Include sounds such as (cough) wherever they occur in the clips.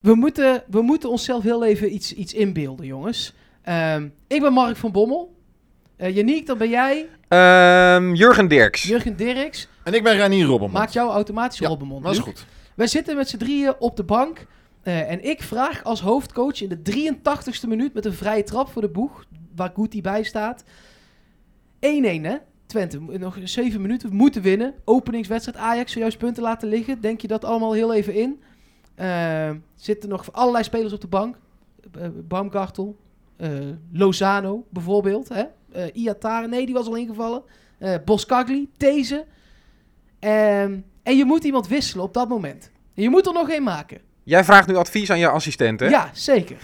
We moeten, we moeten onszelf heel even iets, iets inbeelden, jongens. Ehm, ik ben Mark van Bommel. Uh, Yannick, dan ben jij. Ehm, Jurgen Dirks. Jurgen Dirks. En ik ben Ranier Robbenmond. Maakt jou automatisch ja, Robbenmond. dat is goed. Wij zitten met z'n drieën op de bank. Uh, en ik vraag als hoofdcoach in de 83ste minuut met een vrije trap voor de boeg, waar Guti bij staat. 1-1 hè? Twente, nog 7 minuten, moeten winnen. Openingswedstrijd Ajax, zojuist punten laten liggen. Denk je dat allemaal heel even in? Uh, zitten nog allerlei spelers op de bank. Uh, Baumgartel, Lozano bijvoorbeeld. Hè? Iatare, nee, die was al ingevallen. Boskagli, Deze. Ehm, en je moet iemand wisselen op dat moment. En je moet er nog één maken. Jij vraagt nu advies aan je assistenten. Ja, zeker.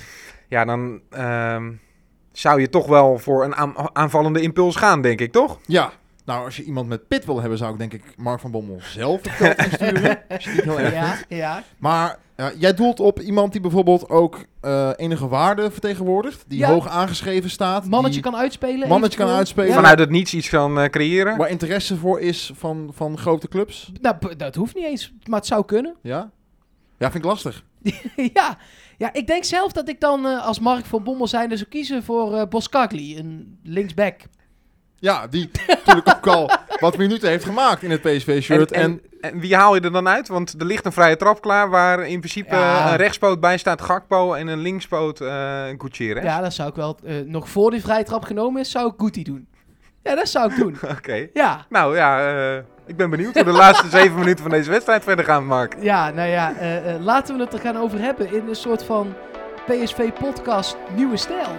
Ja, dan uh, zou je toch wel voor een aanvallende impuls gaan, denk ik, toch? Ja. Nou, als je iemand met pit wil hebben, zou ik denk ik Mark van Bommel zelf het veld insturen. (laughs) als je niet heel erg ja, ja. Maar ja, jij doelt op iemand die bijvoorbeeld ook uh, enige waarde vertegenwoordigt. Die ja. hoog aangeschreven staat. Mannetje kan uitspelen. Mannetje kan uitspelen. Vanuit het niets iets kan uh, creëren. Waar interesse voor is van, van grote clubs. Nou, dat hoeft niet eens. Maar het zou kunnen. Ja? Ja, vind ik lastig. (laughs) ja. ja, ik denk zelf dat ik dan uh, als Mark van Bommel zijnde zou kiezen voor uh, Boskagli, een linksback. Ja, die natuurlijk ook al wat minuten heeft gemaakt in het PSV-shirt. En, en, en, wie haal je er dan uit? Want er ligt een vrije trap klaar waar in principe ja. een rechtspoot bij staat Gakpo en een linkspoot uh, Gutierrez. Ja, dat zou ik wel, uh, nog voor die vrije trap genomen is, zou ik Guti doen. Ja, dat zou ik doen. (laughs) Oké. Ja. Nou ja, uh, ik ben benieuwd hoe de laatste zeven minuten van deze wedstrijd verder gaan, Mark. Ja, nou ja, uh, uh, laten we het er gaan over hebben in een soort van PSV-podcast Nieuwe Stijl.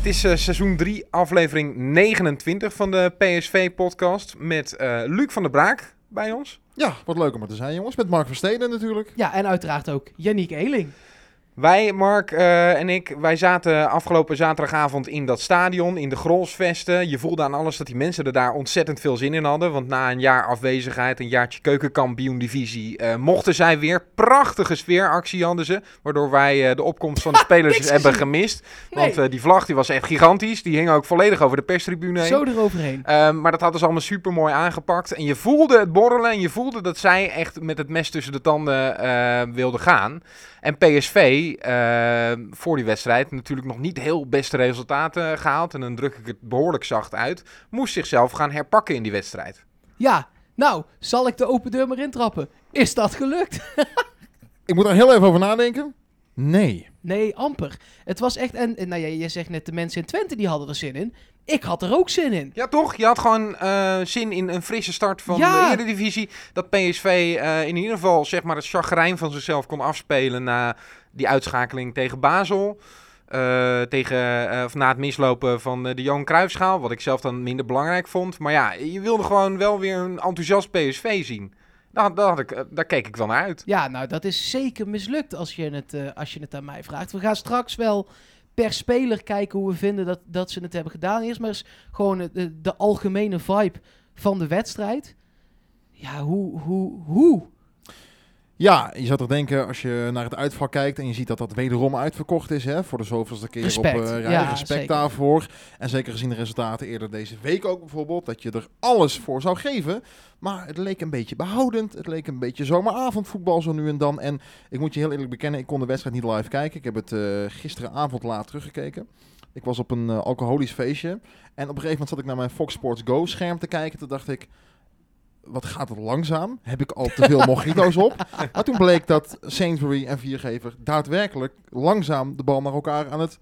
Het is uh, seizoen 3, aflevering 29 van de PSV-podcast met uh, Luc van der Braak bij ons. Ja, wat leuk om er te zijn jongens. Met Mark Versteden natuurlijk. Ja, en uiteraard ook Yannick Eeling. Wij, Mark uh, en ik, wij zaten afgelopen zaterdagavond in dat stadion, in de Grolsvesten. Je voelde aan alles dat die mensen er daar ontzettend veel zin in hadden. Want na een jaar afwezigheid, een jaartje keukenkampioen-divisie, uh, mochten zij weer. Prachtige sfeeractie hadden ze, waardoor wij uh, de opkomst van de (laughs) spelers hebben gemist. Nee. Want die vlag die was echt gigantisch. Die hing ook volledig over de perstribune heen. Zo eroverheen. Ehm, maar dat hadden ze allemaal super mooi aangepakt. En je voelde het borrelen en je voelde dat zij echt met het mes tussen de tanden wilden gaan. En PSV, uh, voor die wedstrijd, natuurlijk nog niet heel beste resultaten gehaald. En dan druk ik het behoorlijk zacht uit. Moest zichzelf gaan herpakken in die wedstrijd. Ja, nou, zal ik de open deur maar intrappen? Is dat gelukt? (laughs) ik moet er heel even over nadenken. Nee. Nee, amper. Het was echt... En, en nou ja, je zegt net de mensen in Twente die hadden er zin in. Ik had er ook zin in. Ja, toch? Je had gewoon uh, zin in een frisse start van ja. de Eredivisie. Dat PSV uh, in ieder geval zeg maar, het chagrijn van zichzelf kon afspelen na die uitschakeling tegen Basel. Uh, tegen, of na het mislopen van de Johan Cruijffschaal. Wat ik zelf dan minder belangrijk vond. Maar ja, je wilde gewoon wel weer een enthousiast PSV zien. Daar, daar, ik, daar keek ik naar uit. Ja, nou dat is zeker mislukt als je het, als je het aan mij vraagt. We gaan straks wel per speler kijken hoe we vinden dat, dat ze het hebben gedaan. Eerst maar eens gewoon de, de algemene vibe van de wedstrijd. Ja, hoe, hoe, hoe? Ja, je zou toch denken als je naar het uitval kijkt en je ziet dat dat wederom uitverkocht is, hè, voor de zoveelste keer respect. op uh, ja, respect zeker. daarvoor. En zeker gezien de resultaten eerder deze week ook bijvoorbeeld, dat je er alles voor zou geven. Maar het leek een beetje behoudend, het leek een beetje zomeravondvoetbal zo nu en dan. En ik moet je heel eerlijk bekennen, ik kon de wedstrijd niet live kijken. Ik heb het uh, gisteravond laat teruggekeken. Ik was op een uh, alcoholisch feestje en op een gegeven moment zat ik naar mijn Fox Sports Go scherm te kijken. Toen dacht ik, wat gaat het langzaam? Heb ik al te veel mojito's op? (laughs) Maar toen bleek dat Sainsbury en Viergever daadwerkelijk langzaam de bal naar elkaar aan het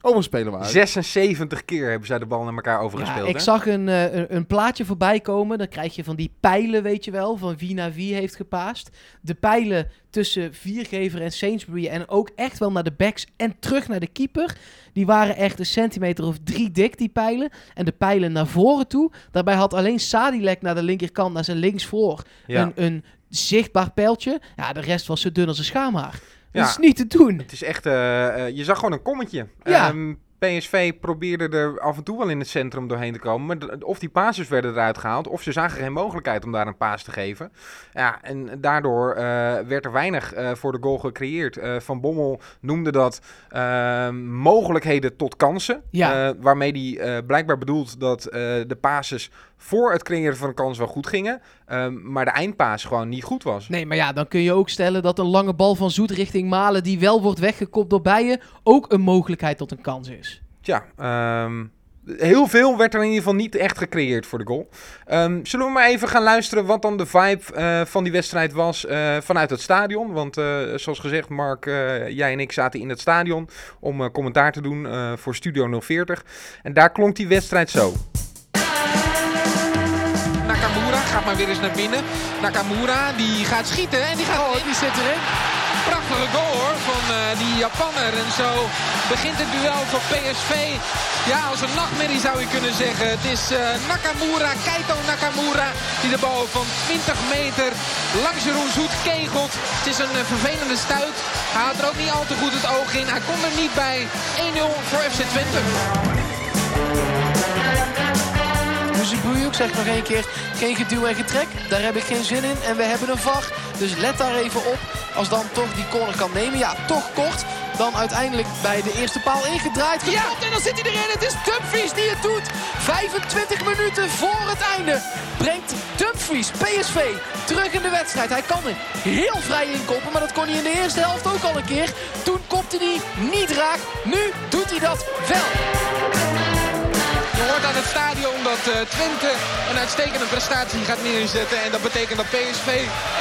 overspelen waren. 76 keer hebben zij de bal naar elkaar overgespeeld. Ja, ik zag een, uh, een, een, plaatje voorbij komen. Dan krijg je van die pijlen, weet je wel, van wie naar wie heeft gepaast. De pijlen tussen Viergever en Sainsbury en ook echt wel naar de backs en terug naar de keeper. Die waren echt een centimeter of drie dik, die pijlen. En de pijlen naar voren toe. Daarbij had alleen Sadilek naar de linkerkant, naar zijn linksvoor, ja. een, een zichtbaar pijltje. Ja, de rest was zo dun als een schaamhaar. Ja. Dat is niet te doen. Het is echt, eh, eh, je zag gewoon een kommetje. Ja. Ehm, PSV probeerde er af en toe wel in het centrum doorheen te komen. Maar of die passes werden eruit gehaald, of ze zagen geen mogelijkheid om daar een paas te geven. Ja, en daardoor eh, werd er weinig voor de goal gecreëerd. Van Bommel noemde dat ehm, mogelijkheden tot kansen. Ja. Waarmee hij blijkbaar bedoelt dat de passes voor het creëren van een kans wel goed gingen. ehm, maar de eindpaas gewoon niet goed was. Nee, maar ja, dan kun je ook stellen dat een lange bal van Zoet richting Malen, die wel wordt weggekopt door Bijen, ook een mogelijkheid tot een kans is. Tja, ehm, heel veel werd er in ieder geval niet echt gecreëerd voor de goal. Ehm, zullen we maar even gaan luisteren wat dan de vibe eh, van die wedstrijd was eh, vanuit het stadion? Want eh, zoals gezegd, Mark, jij en ik zaten in het stadion om commentaar te doen voor Studio 040. En daar klonk die wedstrijd zo. Maar weer eens naar binnen. Nakamura die gaat schieten en die gaat Oh, die zit erin. Prachtige goal hoor van eh, die Japanner. En zo begint het duel voor PSV. Ja, als een nachtmerrie zou je kunnen zeggen. Het is eh, Nakamura, Keito Nakamura, die de bal van 20 meter langs Jeroen Zoet kegelt. Het is een eh, vervelende stuit. Hij had er ook niet al te goed het oog in. Hij kon er niet bij. 1-0 voor FC Twente. Muzibujuk zegt nog één keer geen geduw en getrek. Daar heb ik geen zin in en we hebben een VAR. Dus let daar even op als dan toch die corner kan nemen. Ja, toch kort. Dan uiteindelijk bij de eerste paal ingedraaid. Ja. En dan zit hij erin. Het is Dumfries die het doet. 25 minuten voor het einde brengt Dumfries PSV terug in de wedstrijd. Hij kan er heel vrij in koppen, maar dat kon hij in de eerste helft ook al een keer. Toen kopte hij niet raak. Nu doet hij dat wel. Je hoort aan het stadion dat eh, Twente een uitstekende prestatie gaat neerzetten. En dat betekent dat PSV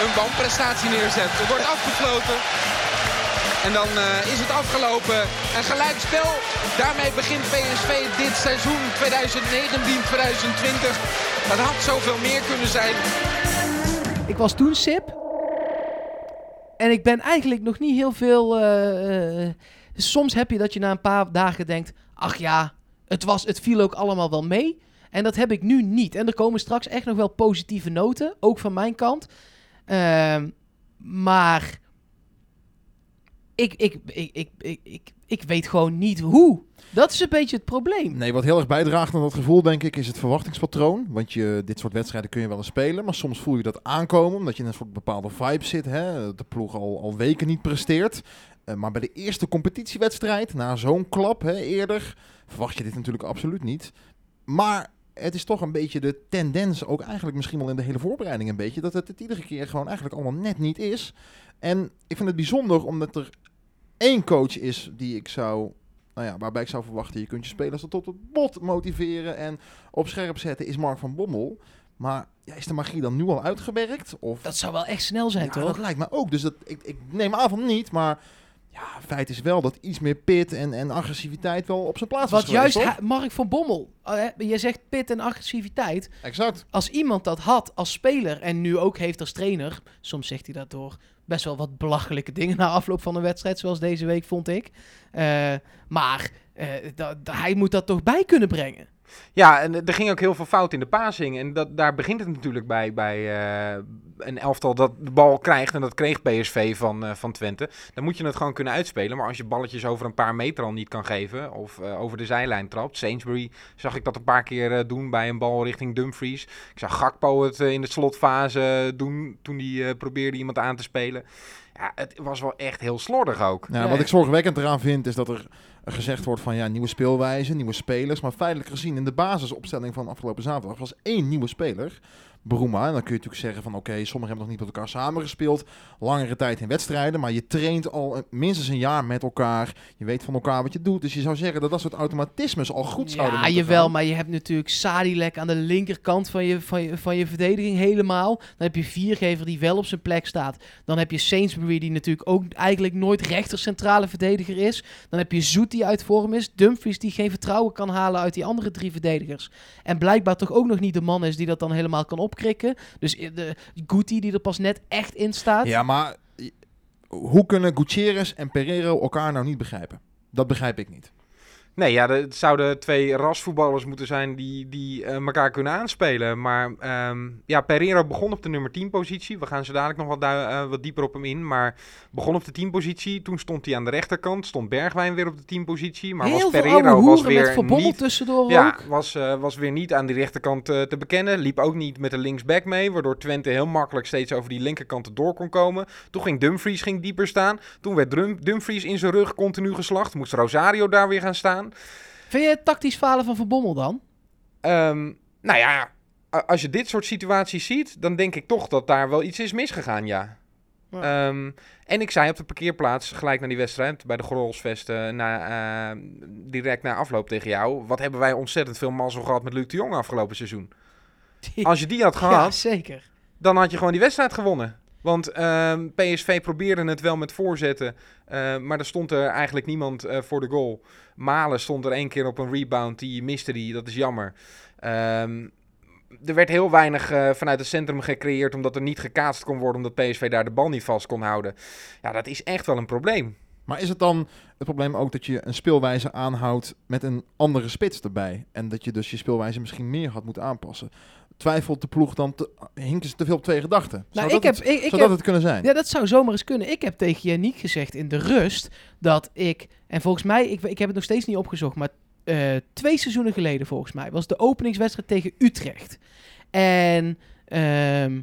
een wanprestatie neerzet. Er wordt afgefloten. En dan eh, is het afgelopen. Een gelijkspel. Daarmee begint PSV dit seizoen 2019-2020. Dat had zoveel meer kunnen zijn. Ik was toen sip. En ik ben eigenlijk nog niet heel veel. eh, soms heb je dat je na een paar dagen denkt: ach ja, het, was, het viel ook allemaal wel mee. En dat heb ik nu niet. En er komen straks echt nog wel positieve noten, ook van mijn kant. Ehm, maar ik, ik, ik, ik, ik, ik, weet gewoon niet hoe. Dat is een beetje het probleem. Nee, wat heel erg bijdraagt aan dat gevoel, denk ik, is het verwachtingspatroon. Want je, dit soort wedstrijden kun je wel eens spelen, maar soms voel je dat aankomen, omdat je in een soort bepaalde vibe zit. Hè? De ploeg al, al weken niet presteert. Eh, maar bij de eerste competitiewedstrijd, na zo'n klap hè, eerder, verwacht je dit natuurlijk absoluut niet. Maar het is toch een beetje de tendens, ook eigenlijk misschien wel in de hele voorbereiding een beetje, dat het het iedere keer gewoon eigenlijk allemaal net niet is. En ik vind het bijzonder omdat er één coach is die ik zou nou ja, waarbij ik zou verwachten, je kunt je spelers tot het bot motiveren en op scherp zetten, is Mark van Bommel. Maar ja, is de magie dan nu al uitgewerkt? Of, Dat zou wel echt snel zijn, ja, toch? dat lijkt me ook. Dus dat, ik, ik neem aan van niet, maar ja, feit is wel dat iets meer pit en, en agressiviteit wel op zijn plaats Wat was geweest, juist Mark van Bommel, hè, je zegt pit en agressiviteit. Exact. Als iemand dat had als speler en nu ook heeft als trainer, soms zegt hij dat door best wel wat belachelijke dingen (laughs) na afloop van een wedstrijd, zoals deze week vond ik. Eh, maar eh, da- da- hij moet dat toch bij kunnen brengen. Ja, en er ging ook heel veel fout in de passing. En dat, daar begint het natuurlijk bij, bij eh, een elftal dat de bal krijgt. En dat kreeg PSV van, eh, van Twente. Dan moet je het gewoon kunnen uitspelen. Maar als je balletjes over een paar meter al niet kan geven. Of eh, over de zijlijn trapt. Sainsbury zag ik dat een paar keer eh, doen bij een bal richting Dumfries. Ik zag Gakpo het in de slotfase doen toen hij eh, probeerde iemand aan te spelen. Ja, het was wel echt heel slordig ook. Ja, Ja. Wat ik zorgwekkend eraan vind, is dat er gezegd wordt van ja, nieuwe speelwijze, nieuwe spelers. Maar feitelijk gezien in de basisopstelling van afgelopen zaterdag was één nieuwe speler. Bruma. En dan kun je natuurlijk zeggen van oké, sommigen hebben nog niet met elkaar samengespeeld. Langere tijd in wedstrijden. Maar je traint al minstens een jaar met elkaar. Je weet van elkaar wat je doet. Dus je zou zeggen dat dat soort automatismes al goed zouden Ja, jawel, gaan. maar je hebt natuurlijk Sadilek aan de linkerkant van je, van, je, van je verdediging helemaal. Dan heb je Viergever die wel op zijn plek staat. Dan heb je Sainsbury die natuurlijk ook eigenlijk nooit rechter centrale verdediger is. Dan heb je Zoet die uit vorm is. Dumfries die geen vertrouwen kan halen uit die andere drie verdedigers. En blijkbaar toch ook nog niet de man is die dat dan helemaal kan Dus eh, de Guti die er pas net echt in staat. Ja, maar eh, hoe kunnen Gutierrez en Pereiro elkaar nou niet begrijpen? Dat begrijp ik niet. Nee, ja, het zouden twee rasvoetballers moeten zijn die, die eh, elkaar kunnen aanspelen. Maar ehm, ja, Pereira begon op de nummer 10 positie. We gaan zo dadelijk nog wat, eh, wat dieper op hem in. Maar begon op de 10 positie. Toen stond hij aan de rechterkant. Stond Bergwijn weer op de 10 positie. Maar Heel was Pereira was weer niet... tussendoor Ja, ook. was, eh, was weer niet aan die rechterkant te bekennen. Liep ook niet met de linksback mee. Waardoor Twente heel makkelijk steeds over die linkerkant door kon komen. Toen ging Dumfries ging dieper staan. Toen werd Drum- Dumfries in zijn rug continu geslacht. Moest Rosario daar weer gaan staan. Vind je het tactisch falen van Verbommel dan? Ehm, nou ja, als je dit soort situaties ziet, dan denk ik toch dat daar wel iets is misgegaan, ja. Ja. Ehm, en ik zei op de parkeerplaats, gelijk na die wedstrijd, bij de Grolsvesten, na, eh, direct na afloop tegen jou. Wat hebben wij ontzettend veel mazzel gehad met Luc de Jong afgelopen seizoen. Als je die had (laughs) Ja, gehad, zeker. dan had je gewoon die wedstrijd gewonnen. Want ehm, PSV probeerde het wel met voorzetten, eh, maar er stond er eigenlijk niemand eh, voor de goal. Malen stond er één keer op een rebound, die miste die, dat is jammer. Ehm, er werd heel weinig eh, vanuit het centrum gecreëerd, omdat er niet gekaatst kon worden, omdat PSV daar de bal niet vast kon houden. Ja, dat is echt wel een probleem. Maar is het dan het probleem ook dat je een speelwijze aanhoudt met een andere spits erbij? En dat je dus je speelwijze misschien meer had moeten aanpassen? Twijfelt de ploeg dan, te, hinken ze te veel op twee gedachten? Nou, zou ik dat heb, het, ik, ik zou heb, dat het kunnen zijn? Ja, dat zou zomaar eens kunnen. Ik heb tegen Yannick gezegd in de rust dat ik, en volgens mij, ik, ik heb het nog steeds niet opgezocht, maar eh, twee seizoenen geleden volgens mij was de openingswedstrijd tegen Utrecht. En ehm,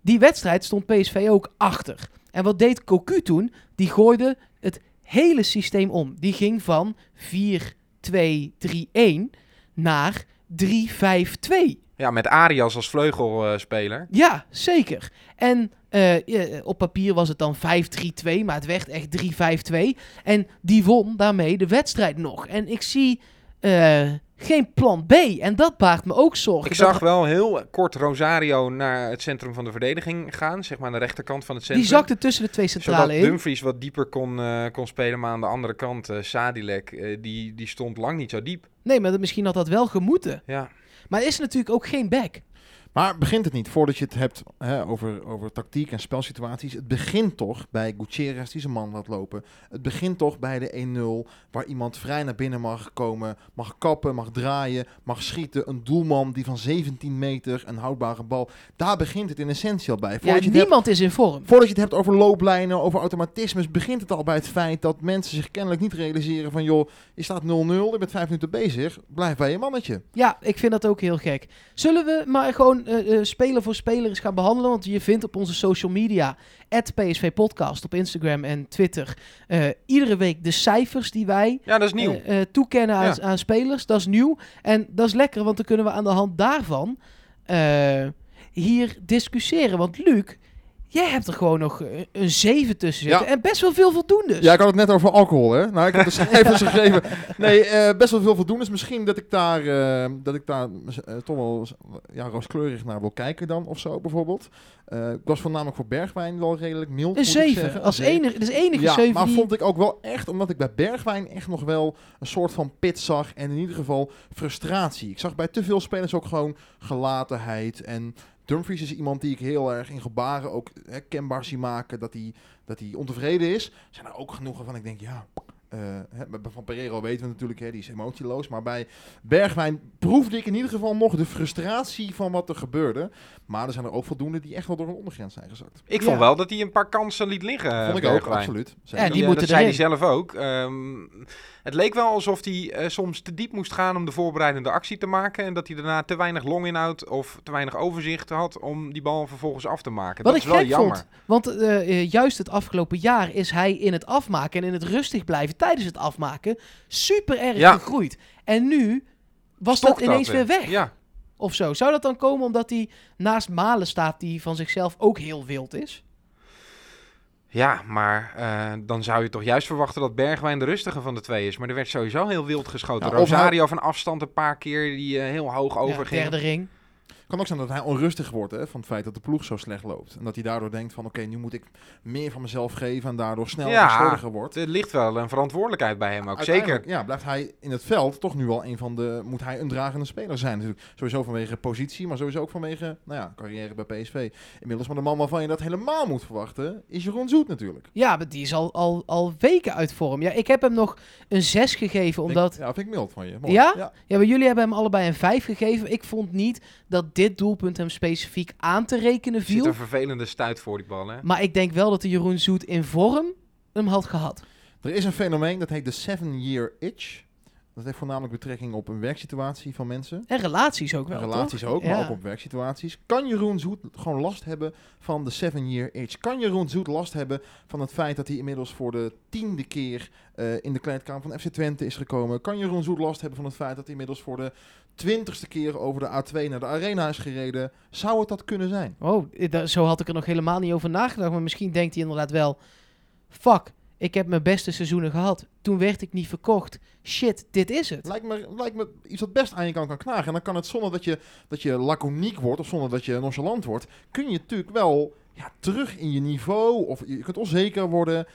die wedstrijd stond PSV ook achter. En wat deed Cocu toen? Die gooide het hele systeem om. Die ging van 4-2-3-1 naar 3-5-2. Ja, met Arias als vleugelspeler. Ja, zeker. En eh, op papier was het dan 5-3-2, maar het werd echt 3-5-2. En die won daarmee de wedstrijd nog. En ik zie eh, geen plan B. En dat baart me ook zorgen. Ik zag wel heel kort Rosario naar het centrum van de verdediging gaan, zeg maar aan de rechterkant van het centrum. die zakte tussen de twee Zodat centrale in. Dumfries wat dieper kon, eh, kon spelen, maar aan de andere kant, eh Sadilek, die, die stond lang niet zo diep. Nee, maar dat- misschien had dat wel gemoeten. Ja. Maar er is natuurlijk ook geen back. Maar begint het niet, voordat je het hebt hè, over, over tactiek en spelsituaties, het begint toch bij Gutierrez die zijn man laat lopen. Het begint toch bij de 1-0, waar iemand vrij naar binnen mag komen, mag kappen, mag draaien, mag schieten. Een doelman die van 17 meter een houdbare bal. Daar begint het in essentie al bij. Ja, Voordat je het hebt niemand is in vorm. Voordat je het hebt over looplijnen, over automatismes, begint het al bij het feit dat mensen zich kennelijk niet realiseren van joh, je staat 0-0, je bent vijf minuten bezig, blijf bij je mannetje. Ja, ik vind dat ook heel gek. Zullen we maar gewoon eh, eh, speler voor speler eens gaan behandelen? Want je vindt op onze social media, PSV Podcast op Instagram en Twitter, eh, iedere week de cijfers die wij ja, dat is nieuw. toekennen aan, Ja. aan spelers. Dat is nieuw. En dat is lekker, want dan kunnen we aan de hand daarvan hier discussiëren. Want Luc, jij hebt er gewoon nog een 7 tussen zitten. Ja. En best wel veel voldoendes. Ja, ik had het net over alcohol, hè? Nou, ik heb de (laughs) cijfers gegeven. Nee, eh, best wel veel voldoendes. Misschien dat ik daar, eh, dat ik daar eh, toch wel ja, rooskleurig naar wil kijken dan, of zo, bijvoorbeeld. Ik was voornamelijk voor Bergwijn wel redelijk mild, een moet ik 7. zeggen. Als enige, dat is de enige Ja, 7 maar die... vond ik ook wel echt, omdat ik bij Bergwijn echt nog wel een soort van pit zag. En in ieder geval frustratie. Ik zag bij te veel spelers ook gewoon gelatenheid. En Dumfries is iemand die ik heel erg in gebaren ook hè, kenbaar zie maken dat hij, dat hij ontevreden is. Zijn er ook genoeg waarvan ik denk, ja... eh, van Pereiro weten we natuurlijk, hè, die is emotieloos. Maar bij Bergwijn proefde ik in ieder geval nog de frustratie van wat er gebeurde. Maar er zijn er ook voldoende die echt wel door een ondergrens zijn gezakt. Ik Ja. vond wel dat hij een paar kansen liet liggen. Vond ik ook, Bergwijn. absoluut. Die eh, moeten dat zei hij zelf ook. Ehm, het leek wel alsof hij eh, soms te diep moest gaan om de voorbereidende actie te maken. En dat hij daarna te weinig longinhoud of te weinig overzicht had om die bal vervolgens af te maken. Wat dat ik is wel gek jammer. vond, want eh, eh, juist het afgelopen jaar is hij in het afmaken en in het rustig blijven tijdens het afmaken super erg Ja. gegroeid. En nu was Stokt dat ineens weer weg. Ja. Of zo. Zou dat dan komen omdat hij naast Malen staat die van zichzelf ook heel wild is? Ja, maar eh, dan zou je toch juist verwachten dat Bergwijn de rustige van de twee is. Maar er werd sowieso heel wild geschoten. Ja, of Rosario van afstand een paar keer die eh, heel hoog Ja, overging. derde ring. Kan ook zijn dat hij onrustig wordt hè, van het feit dat de ploeg zo slecht loopt. En dat hij daardoor denkt van oké, nu moet ik meer van mezelf geven en daardoor sneller Ja. wordt. Er ligt wel een verantwoordelijkheid bij hem ook, zeker. Ja, blijft hij in het veld toch nu wel een van de... Moet hij een dragende speler zijn natuurlijk. Sowieso vanwege positie, maar sowieso ook vanwege nou ja, carrière bij PSV. Inmiddels maar de man waarvan je dat helemaal moet verwachten, is Jeroen Zoet natuurlijk. Ja, maar die is al, al, al weken uit vorm. Ja, ik heb hem nog een 6 gegeven, omdat... Ik, ja, vind ik mild van je. Mooi. Ja? ja. Ja, maar jullie hebben hem allebei een 5 gegeven. Ik vond niet dat dit doelpunt hem specifiek aan te rekenen Er zit viel. een vervelende stuit voor die bal, hè? Maar ik denk wel dat de Jeroen Zoet in vorm hem had gehad. Er is een fenomeen dat heet de seven year itch. Dat heeft voornamelijk betrekking op een werksituatie van mensen. En relaties ook wel, Relaties toch? ook, maar Ja. ook op werksituaties. Kan Jeroen Zoet gewoon last hebben van de seven year itch? Kan Jeroen Zoet last hebben van het feit dat hij inmiddels voor de tiende keer eh, in de kleedkamer van FC Twente is gekomen? Kan Jeroen Zoet last hebben van het feit dat hij inmiddels voor de twintigste keer over de A2 naar de arena is gereden? Zou het dat kunnen zijn? Oh, zo had ik er nog helemaal niet over nagedacht. Maar misschien denkt hij inderdaad wel... Fuck, ik heb mijn beste seizoenen gehad. Toen werd ik niet verkocht. Shit, dit is het. Lijkt me, lijkt me iets wat best aan je kan, kan knagen. En dan kan het zonder dat je, dat je laconiek wordt of zonder dat je nonchalant wordt, kun je natuurlijk wel ja, terug in je niveau of je kunt onzeker worden.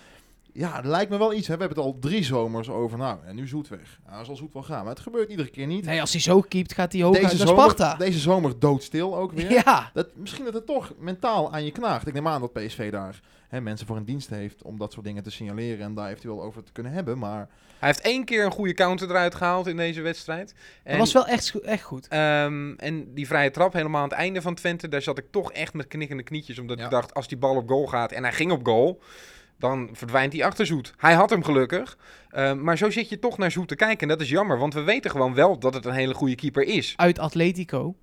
Ja, het lijkt me wel iets. Hè. We hebben het al drie zomers over. Nou, en nu Zoet weg. Ja, zal Zoet wel gaan. Maar het gebeurt iedere keer niet. Nee, als hij zo keept, gaat hij hoog naar zomer, Sparta. deze zomer doodstil ook weer. Ja, Dat, misschien dat het toch mentaal aan je knaagt. Ik neem aan dat PSV daar hè, mensen voor een dienst heeft om dat soort dingen te signaleren en daar eventueel over te kunnen hebben. Maar Hij heeft één keer een goede counter eruit gehaald in deze wedstrijd. En, dat was wel echt, echt goed. ehm, en die vrije trap helemaal aan het einde van Twente, daar zat ik toch echt met knikkende knietjes. Omdat Ja. ik dacht, als die bal op goal gaat en hij ging op goal, dan verdwijnt hij achter Zoet. Hij had hem gelukkig. Ehm, maar zo zit je toch naar Zoet te kijken. En dat is jammer, want we weten gewoon wel dat het een hele goede keeper is. Uit Atletico.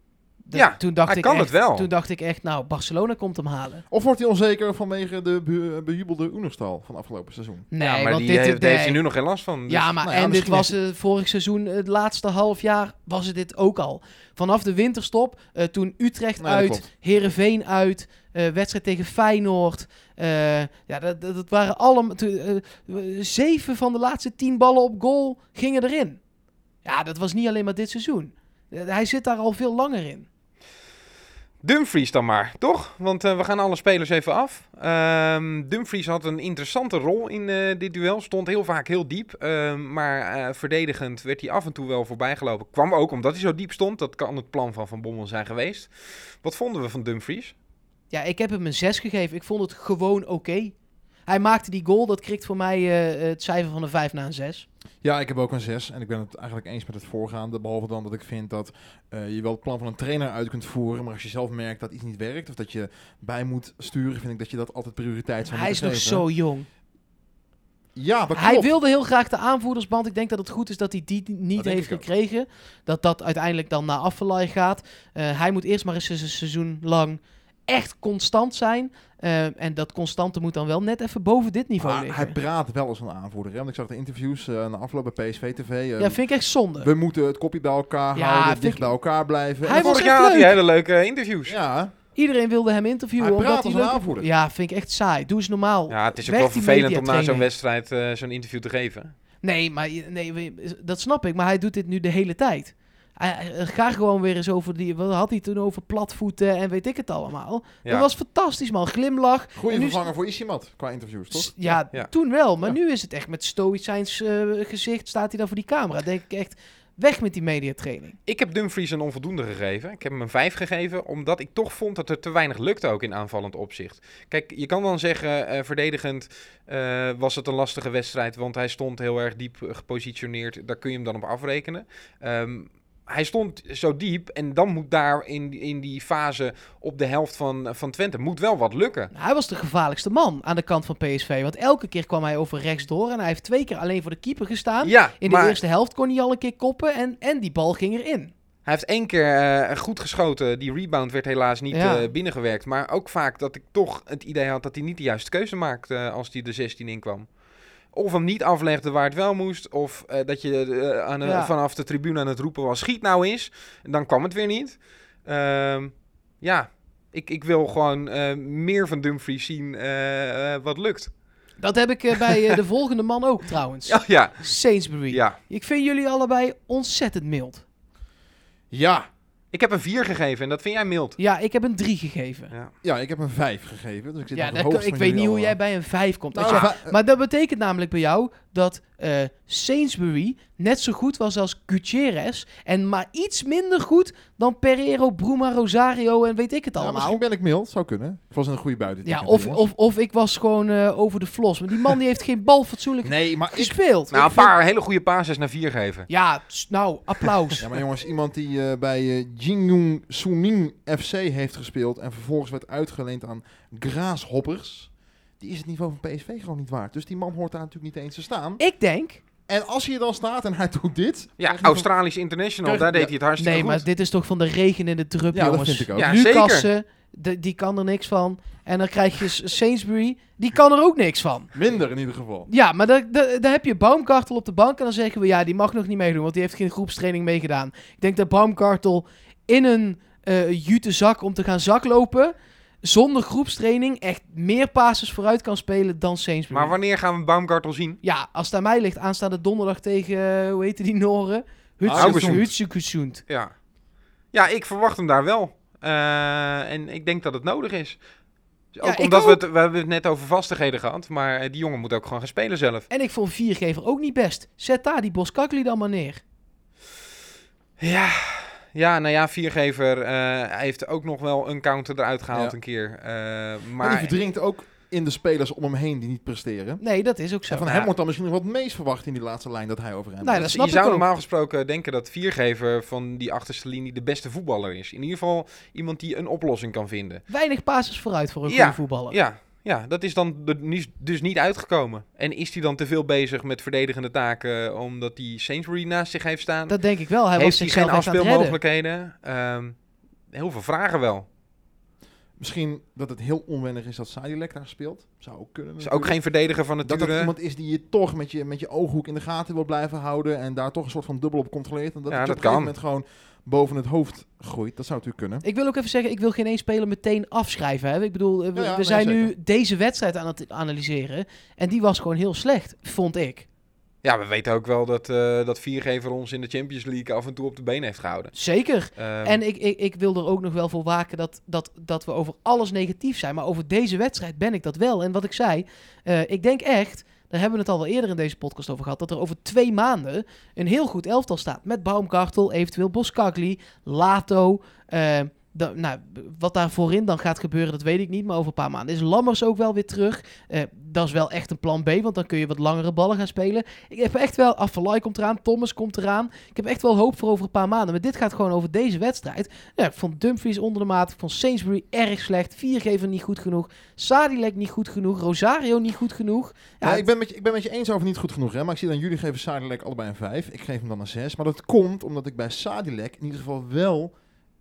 Ja, toen dacht hij ik kan echt, het wel. Toen dacht ik echt, nou, Barcelona komt hem halen. Of wordt hij onzeker vanwege de be- bejubelde Oenerstal van afgelopen seizoen? Nee, ja, maar want die, dit, heeft, nee. hij nu nog geen last van. Dus- ja, maar nou ja, en dit was eh, vorig seizoen, het laatste half jaar, was het dit ook al. Vanaf de winterstop, eh, toen Utrecht Nee, uit. Herenveen uit, eh, wedstrijd tegen Feyenoord. eh, ja, dat, dat, waren allemaal... eh, zeven van de laatste tien ballen op goal gingen erin. Ja, dat was niet alleen maar dit seizoen. Hij zit daar al veel langer in. Dumfries dan maar, toch? Want we gaan alle spelers even af. Ehm, Dumfries had een interessante rol in dit duel. Stond heel vaak heel diep. Ehm, maar verdedigend werd hij af en toe wel voorbijgelopen. Kwam ook omdat hij zo diep stond. Dat kan het plan van Van Bommel zijn geweest. Wat vonden we van Dumfries? Ja, ik heb hem een 6 gegeven. Ik vond het gewoon oké. Hij maakte die goal, dat krikt voor mij eh, het cijfer van een 5 naar een 6. Ja, ik heb ook een 6 en ik ben het eigenlijk eens met het voorgaande. Behalve dan dat ik vind dat eh, je wel het plan van een trainer uit kunt voeren. Maar als je zelf merkt dat iets niet werkt of dat je bij moet sturen, vind ik dat je dat altijd prioriteit zou Hij is nog geven. zo jong. Ja, dat Hij wilde heel graag de aanvoerdersband. Ik denk dat het goed is dat hij die niet Dat heeft gekregen. Dat dat uiteindelijk dan naar Affelay gaat. Eh, hij moet eerst maar eens een seizoen lang echt constant zijn. Eh, en dat constante moet dan wel net even boven dit niveau Maar liggen. hij praat wel als een aanvoerder. Hè? Want ik zag de interviews eh na afloop bij PSV TV. ja, vind ik echt zonde. we moeten het kopje bij elkaar Ja, houden, dicht ik- bij elkaar blijven. Hij En Vorig jaar had hij hele leuke interviews. Ja, Ja, Iedereen wilde hem interviewen. Hij omdat praat als een aanvoerder. Ja, vind ik echt saai. Doe eens normaal. het is ook Weg wel vervelend om na zo'n wedstrijd eh, zo'n interview te geven. Nee, maar je- nee, dat snap ik. Maar hij doet dit nu de hele tijd. Hij, hij- ga gewoon weer eens over die... Wat had hij toen over platvoeten en weet ik het allemaal. Ja. Dat was fantastisch, man. Glimlach. goede vervanger voor Isimat qua interviews, toch? S- Ja, Ja. toen wel. Maar Ja. nu is het echt met stoïcijns eh, gezicht staat hij dan voor die camera. denk ik echt, weg met die mediatraining. Ik heb Dumfries een onvoldoende gegeven. Ik heb hem een 5 gegeven, omdat ik toch vond dat er te weinig lukte ook in aanvallend opzicht. Kijk, je kan dan zeggen, eh, verdedigend eh, was het een lastige wedstrijd, want hij stond heel erg diep eh, gepositioneerd. Daar kun je hem dan op afrekenen. Ehm, hij stond zo diep en dan moet daar in, in die fase op de helft van, van Twente moet wel wat lukken. Hij was de gevaarlijkste man aan de kant van PSV. Want elke keer kwam hij over rechts door. En hij heeft twee keer alleen voor de keeper gestaan. Ja, In de maar eerste helft kon hij al een keer koppen. En, en die bal ging erin. Hij heeft één keer eh, goed geschoten. Die rebound werd helaas niet Ja. eh, binnengewerkt. Maar ook vaak dat ik toch het idee had dat hij niet de juiste keuze maakte eh, als hij de 16 inkwam. Of hem niet aflegde waar het wel moest. Of eh, dat je eh, aan Ja. vanaf de tribune aan het roepen was, schiet nou eens. En dan kwam het weer niet. Ehm, ja, ik, ik wil gewoon eh, meer van Dumfries zien wat lukt. Dat heb ik (laughs) bij eh, de volgende man ook trouwens. Ja, ja, Sainsbury. ja. Ik vind jullie allebei ontzettend mild. Ja, Ik heb een 4 gegeven en dat vind jij mild. Ja, ik heb een 3 gegeven. Ja. Ja, ik heb een 5 gegeven. Dus ik zit Ja, dat- ik weet niet hoe jij bij een 5 komt. Nou, va- maar dat betekent namelijk bij jou dat eh, Sainsbury net zo goed was als Gutierrez. En maar iets minder goed dan Pereiro, Bruma, Rosario en weet ik het Ja, allemaal. misschien ben ik mild, zou kunnen. Ik was een goede buiten. Ja, of, of, of ik was gewoon eh, over de flos. Maar die man die heeft geen bal fatsoenlijk Nee, maar ik... gespeeld. Nou, een paar hele goede passes naar 4 geven. Ja, nou, applaus. Ja, maar jongens, iemand die eh, bij eh Jingyong Suning FC heeft gespeeld en vervolgens werd uitgeleend aan Graashoppers, die is het niveau van PSV gewoon niet waard. Dus die man hoort daar natuurlijk niet eens te staan. ik denk... En als hij er dan staat en hij doet dit... Ja, van- Australisch International, daar deed ja. hij het hartstikke Nee, goed. maar dit is toch van de regen in de drup, Ja, dat jongens. vind ik ook. Ja, Lucassen, de- die kan er niks van. En dan krijg je Sainsbury, die kan er ook niks van. Minder in ieder geval. Ja, maar dan heb je Baumkartel op de bank en dan zeggen we... ja, die mag nog niet meedoen, want die heeft geen groepstraining meegedaan. Ik denk dat Baumkartel in een eh jute zak om te gaan zaklopen... zonder groepstraining echt meer passes vooruit kan spelen dan Sainsbury. Maar wanneer gaan we Baumgartel zien? Ja, als het aan mij ligt, aanstaande donderdag tegen... eh, hoe heette die Noren? Hutsukusund. Ja. Ja, ik verwacht hem daar wel. Eh, en ik denk dat het nodig is. Ook Ja, omdat we het, we hebben het net over vastigheden gehad. Maar eh, die jongen moet ook gewoon gaan spelen zelf. En ik vond viergever ook niet best. Zet daar die Boskakli dan maar neer. Ja, ja nou ja, viergever eh, hij heeft ook nog wel een counter eruit gehaald Ja. een keer. Eh, Maar die maar verdringt ook in de spelers om hem heen die niet presteren. Nee, dat is ook zo. En van Ja. hem wordt dan misschien nog wat meest verwacht in die laatste lijn dat hij blijft. dat snap je ik zou ook. normaal gesproken denken dat viergever van die achterste linie de beste voetballer is. In ieder geval iemand die een oplossing kan vinden. Weinig passes vooruit voor een Ja, goede voetballer. Ja, ja, dat is dan dus niet uitgekomen. En is hij dan te veel bezig met verdedigende taken omdat hij Sainsbury naast zich heeft staan? Dat denk ik wel. Hij heeft was hij geen afspeelmogelijkheden? Ehm, heel veel vragen wel. Misschien dat het heel onwennig is dat Sadilek daar speelt. Zou ook kunnen. Is ook natuurlijk. geen verdediger van Dat dat nature. iemand is die je toch met je, met je ooghoek in de gaten wil blijven houden. En daar toch een soort van dubbel op controleert. En dat Ja, het je dat op een gegeven moment gewoon boven het hoofd groeit. Dat zou natuurlijk kunnen. Ik wil ook even zeggen, ik wil geen één speler meteen afschrijven. Hè. Ik bedoel, eh, we, Ja, ja, we nee, zijn nu deze wedstrijd aan het analyseren. En die was gewoon heel slecht, vond ik. Ja, we weten ook wel dat, eh, dat viergever ons in de Champions League af en toe op de been heeft gehouden. Zeker. Ehm, En ik, ik, ik wil er ook nog wel voor waken dat, dat, dat we over alles negatief zijn. Maar over deze wedstrijd ben ik dat wel. En wat ik zei, eh, ik denk echt, daar hebben we het al wel eerder in deze podcast over gehad, dat er over twee maanden een heel goed elftal staat. Met Baumkartel, eventueel Boskagli, Lato. eh, nou, wat daar voorin dan gaat gebeuren, dat weet ik niet. Maar over een paar maanden is Lammers ook wel weer terug. Eh, dat is wel echt een plan B, want dan kun je wat langere ballen gaan spelen. Ik heb echt wel, Affelay komt eraan, Thomas komt eraan. Ik heb echt wel hoop voor over een paar maanden. Maar dit gaat gewoon over deze wedstrijd. Ja, ik vond Dumfries onder de maat. Ik vond Sainsbury erg slecht. Viergever niet goed genoeg. Sadilek niet goed genoeg. Rosario niet goed genoeg. Ja, Ja, ik, ben met je, ik ben met je eens over niet goed genoeg. Hè? Maar ik zie dan jullie geven Sadilek allebei een 5. Ik geef hem dan een 6. Maar dat komt omdat ik bij Sadilek in ieder geval wel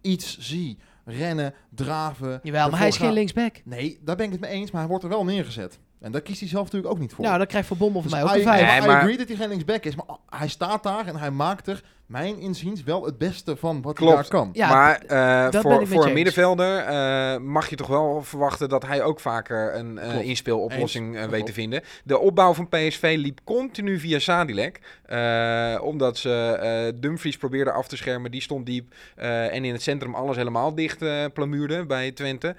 iets zie. Rennen, draven. Jawel, maar hij is geen linksback. Nee, daar ben ik het mee eens. Maar hij wordt er wel neergezet. En daar kiest hij zelf natuurlijk ook niet voor. Nou, dan krijgt Van Bommel van Dus mij ook I, een vijf. Nee, I maar- agree dat hij geen linksback is. Maar hij staat daar en hij maakt er, mijn inziens, wel het beste van wat Klopt. hij daar kan. Ja, maar eh, dat voor, voor een middenvelder eh, mag je toch wel verwachten dat hij ook vaker een eh, Klopt. inspeeloplossing Dat weet te vinden. De opbouw van PSV liep continu via Sadilek. eh, omdat ze eh, Dumfries probeerden af te schermen. Die stond diep. eh, en in het centrum alles helemaal dicht eh plamuurde bij Twente.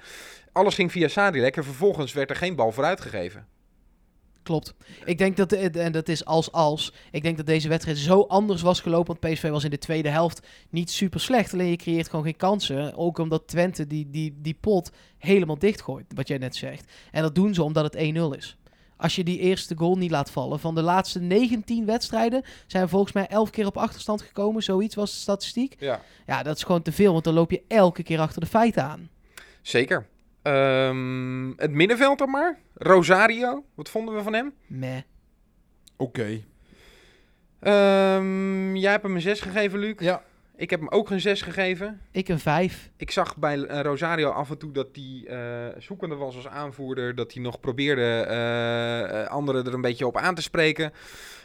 Alles ging via Sadilek en vervolgens werd er geen bal vooruit gegeven. Klopt. Ik denk dat, en dat is als als, ik denk dat deze wedstrijd zo anders was gelopen. Want PSV was in de tweede helft niet super slecht. Alleen je creëert gewoon geen kansen. Ook omdat Twente die, die, die pot helemaal dichtgooit, wat jij net zegt. En dat doen ze omdat het 1-0 is. Als je die eerste goal niet laat vallen. Van de laatste 19 wedstrijden zijn we volgens mij 11 keer op achterstand gekomen. Zoiets was de statistiek. Ja, Ja, dat is gewoon te veel. Want dan loop je elke keer achter de feiten aan. zeker. Ehm, het middenveld dan maar. Rosario, wat vonden we van hem? Meh. Oké. Ehm, jij hebt hem een 6 gegeven, Luc. Ja, Ik heb hem ook een 6 gegeven. Ik een 5. Ik zag bij eh, Rosario af en toe dat hij eh, zoekende was als aanvoerder. Dat hij nog probeerde eh, anderen er een beetje op aan te spreken.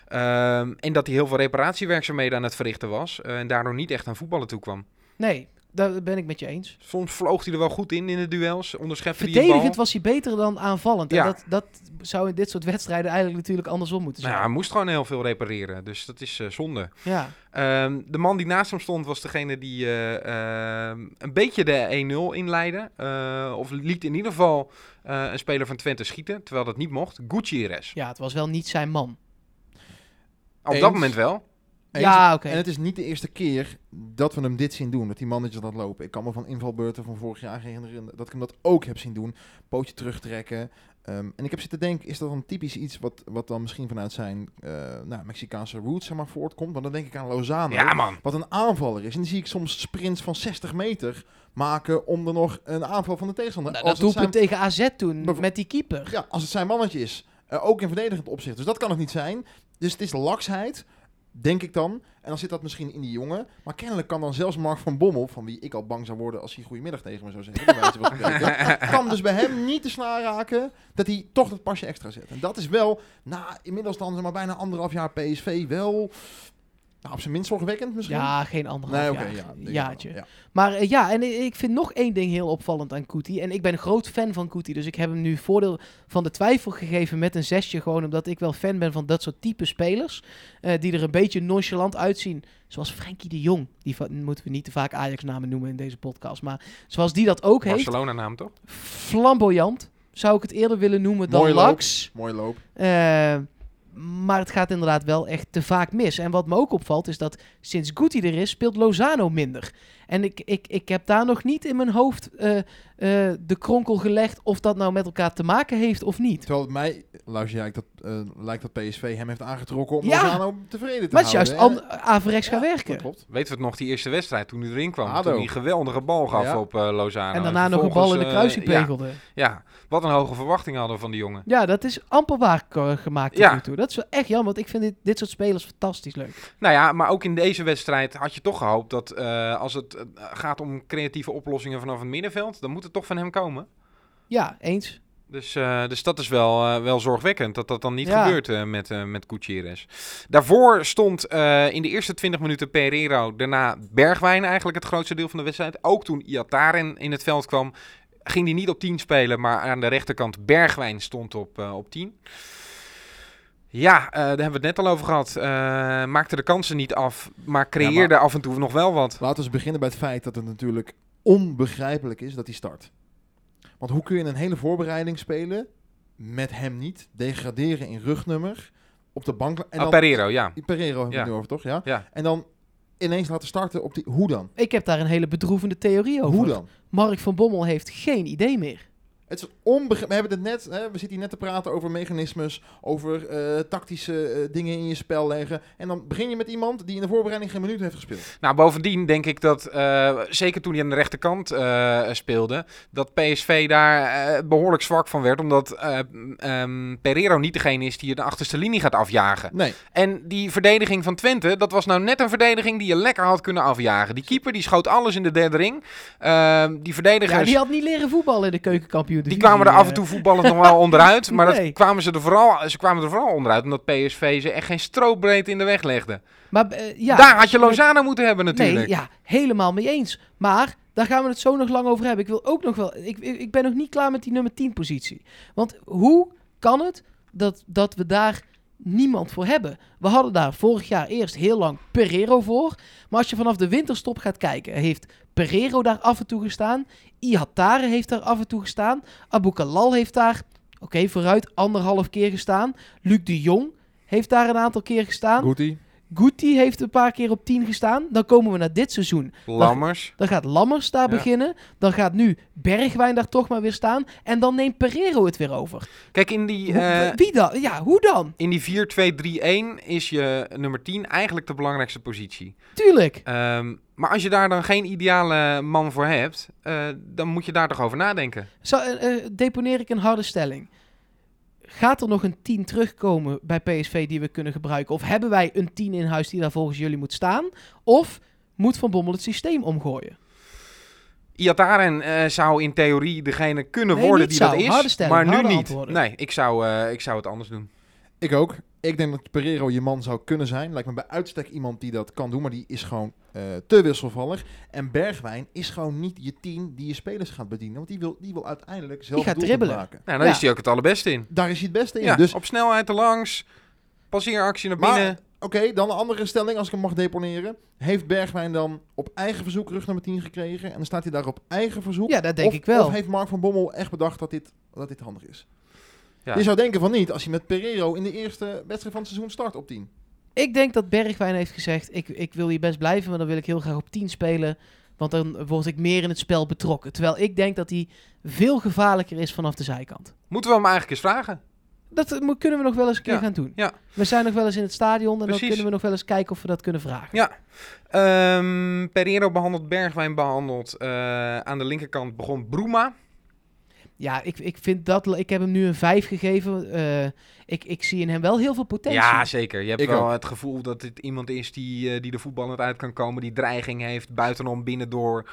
Ehm, en dat hij heel veel reparatiewerkzaamheden aan het verrichten was. en daardoor niet echt aan voetballen toe kwam. Nee, daar ben ik met je eens. Soms vloog hij er wel goed in in de duels. Onderschepte hij een bal. Verdedigend was hij beter dan aanvallend. Ja. En dat, dat zou in dit soort wedstrijden eigenlijk natuurlijk andersom moeten Nou zijn. ja, hij moest gewoon heel veel repareren. Dus dat is eh, zonde. ja. Ehm, de man die naast hem stond was degene die eh, ehm, een beetje de 1-0 inleidde. Eh, of liet in ieder geval een speler van Twente schieten, terwijl dat niet mocht. Gutierrez. ja, het was wel niet zijn man. Op Eens. dat moment wel. Eens. Ja, oké. En het is niet de eerste keer dat we hem dit zien doen. Dat die mannetjes dat lopen. Ik kan me van invalbeurten van vorig jaar herinneren dat ik hem dat ook heb zien doen. Pootje terugtrekken. Ehm, en ik heb zitten denken, is dat dan typisch iets wat, wat dan misschien vanuit zijn eh, nou, Mexicaanse roots zeg maar, voortkomt? Want dan denk ik aan Lozano. Ja, man. Wat een aanvaller is. En die zie ik soms sprints van 60 meter maken om er nog een aanval van de tegenstander. Nou, Als dat het zijn- doelpunt tegen AZ toen met die keeper. ja, als het zijn mannetje is. Eh, ook in verdedigend opzicht. Dus dat kan het niet zijn. Dus het is laksheid, denk ik dan. En dan zit dat misschien in die jongen. Maar kennelijk kan dan zelfs Mark van Bommel, van wie ik al bang zou worden als hij goedemiddag tegen me zou zeggen, (laughs) kan dus bij hem niet de snaar raken dat hij toch dat pasje extra zet. En dat is wel, na inmiddels dan maar bijna anderhalf jaar PSV, wel nou, op zijn minst zorgwekkend misschien. Ja, geen anderhalf nee, jaar. ja. jaartje. Maar eh, ja, en ik vind nog één ding heel opvallend aan Kuti. En ik ben een groot fan van Kuti. Dus ik heb hem nu voordeel van de twijfel gegeven met een zesje. Gewoon omdat ik wel fan ben van dat soort type spelers. eh, die er een beetje nonchalant uitzien. Zoals Frenkie de Jong. Die moeten we niet te vaak Ajax-namen noemen in deze podcast. Maar zoals die dat ook heeft. Barcelona naam toch? Flamboyant. Zou ik het eerder willen noemen dan loop. Lax. Mooi loop. Eh, maar het gaat inderdaad wel echt te vaak mis. En wat me ook opvalt is dat sinds Guti er is, speelt Lozano minder. En ik, ik, ik heb daar nog niet in mijn hoofd eh, eh, de kronkel gelegd of dat nou met elkaar te maken heeft of niet. Terwijl het mij, luister jij, dat, eh, lijkt dat PSV hem heeft aangetrokken om Ja. Lozano tevreden te Maar het is juist houden. an- averechts gaan Ja, werken. Dat klopt. Weten we het nog, die eerste wedstrijd toen hij erin kwam? Ado. Toen hij een geweldige bal gaf Ja. op eh, Lozano. En daarna nog een bal in de kruising ja, pegelde. ja, wat een hoge verwachting hadden van die jongen. Ja, dat is amper waar gemaakt tot Ja. nu toe. Dat is wel echt jammer, want ik vind dit, dit soort spelers fantastisch leuk. Nou ja, maar ook in deze wedstrijd had je toch gehoopt dat eh, als het eh, gaat om creatieve oplossingen vanaf het middenveld, dan moet het toch van hem komen. Ja, eens. Dus, eh, dus dat is wel, eh, wel zorgwekkend dat dat dan niet Ja. gebeurt met, eh met Gutierrez. Daarvoor stond in de eerste 20 minuten Pereiro, daarna Bergwijn eigenlijk het grootste deel van de wedstrijd. Ook toen Iataren in het veld kwam, ging hij niet op 10 spelen, maar aan de rechterkant Bergwijn stond op, op 10. Ja, eh, daar hebben we het net al over gehad. Eh, maakte de kansen niet af, maar creëerde af en toe nog wel wat. Laten we eens beginnen bij het feit dat het natuurlijk onbegrijpelijk is dat hij start. Want hoe kun je een hele voorbereiding spelen met hem niet, degraderen in rugnummer, op de bank... En Ah, Pereiro, ja. Pereiro hebben we Ja. het nu over, toch? Ja? ja. En dan ineens laten starten op die... Hoe dan? Ik heb daar een hele bedroevende theorie over. Hoe dan? Mark van Bommel heeft geen idee meer. Het is onbegrijpelijk. We hebben het net, hè, we zitten hier net te praten over mechanismes, over eh, tactische eh, dingen in je spel leggen. En dan begin je met iemand die in de voorbereiding geen minuut heeft gespeeld. Nou, bovendien denk ik dat, eh, zeker toen hij aan de rechterkant eh, speelde, dat PSV daar eh, behoorlijk zwak van werd. Omdat eh ehm, Pereiro niet degene is die de achterste linie gaat afjagen. Nee, En die verdediging van Twente, dat was nou net een verdediging die je lekker had kunnen afjagen. Die keeper die schoot alles in de derde ring. Ehm, die verdedigers... Ja, die had niet leren voetballen in de keukenkampioen. Die kwamen er af en toe voetballend nog wel (laughs) onderuit. Maar Nee. dat kwamen ze, er vooral, ze kwamen er vooral onderuit omdat PSV ze echt geen stroopbreed in de weg legde. Maar eh, ja, Daar had je Lozano moeten hebben natuurlijk. Nee, ja, helemaal mee eens. Maar daar gaan we het zo nog lang over hebben. Ik wil ook nog wel. Ik, ik ik ben nog niet klaar met die nummer 10 positie. Want hoe kan het dat, dat we daar niemand voor hebben? We hadden daar vorig jaar eerst heel lang Pereiro voor. Maar als je vanaf de winterstop gaat kijken, heeft Pereiro daar af en toe gestaan. Ihatare heeft daar af en toe gestaan. Abu Kalal heeft daar, oké, vooruit anderhalf keer gestaan. Luc de Jong heeft daar een aantal keer gestaan. Goetie. Guti heeft een paar keer op 10 gestaan. Dan komen we naar dit seizoen. Lammers. Dan gaat Lammers daar Ja. beginnen. Dan gaat nu Bergwijn daar toch maar weer staan. En dan neemt Pereiro het weer over. Kijk, in die, Hoe- eh, wie dan? Ja, hoe dan? in die 4-2-3-1 is je nummer 10 eigenlijk de belangrijkste positie. Tuurlijk. Ehm, maar als je daar dan geen ideale man voor hebt, eh, dan moet je daar toch over nadenken. Zo, eh, deponeer ik een harde stelling. Gaat er nog een 10 terugkomen bij PSV die we kunnen gebruiken? Of hebben wij een 10 in huis die daar volgens jullie moet staan? Of moet Van Bommel het systeem omgooien? Iataren eh zou in theorie degene kunnen Nee, worden die zou. dat is, stelling, maar nu niet. antwoorden. Nee, ik zou, eh, ik zou het anders doen. Ik ook. Ik denk dat Pereiro je man zou kunnen zijn. Lijkt me bij uitstek iemand die dat kan doen, maar die is gewoon eh, te wisselvallig. En Bergwijn is gewoon niet je team die je spelers gaat bedienen. Want die wil, die wil uiteindelijk zelf Die gaat dribbelen. maken. Nou, daar Ja. is hij ook het allerbeste in. Daar is hij het beste in. Ja, Dus op snelheid erlangs, passeeractie naar Maar- binnen. Oké, dan een andere stelling als ik hem mag deponeren. Heeft Bergwijn dan op eigen verzoek rug nummer 10 gekregen? En dan staat hij daar op eigen verzoek? Ja, dat denk of, ik wel. Of heeft Mark van Bommel echt bedacht dat dit, dat dit handig is? Ja. Je zou denken van niet, als hij met Pereiro in de eerste wedstrijd van het seizoen start op 10. Ik denk dat Bergwijn heeft gezegd, ik, ik wil hier best blijven, maar dan wil ik heel graag op 10 spelen. Want dan word ik meer in het spel betrokken. Terwijl ik denk dat hij veel gevaarlijker is vanaf de zijkant. Moeten we hem eigenlijk eens vragen? Dat mo- kunnen we nog wel eens een keer Ja, gaan doen. ja. We zijn nog wel eens in het stadion en dan kunnen we nog wel eens kijken of we dat kunnen vragen. Ja. Ehm Pereiro behandeld, Bergwijn behandeld. Eh, aan de linkerkant begon Bruma. Ja, ik, ik vind dat... Ik heb hem nu een 5 gegeven. Eh, ik, ik zie in hem wel heel veel potentie. Ja, zeker. Je hebt Ik wel ook. het gevoel dat dit iemand is die, eh, die de voetbal uit kan komen. Die dreiging heeft, buitenom, binnendoor.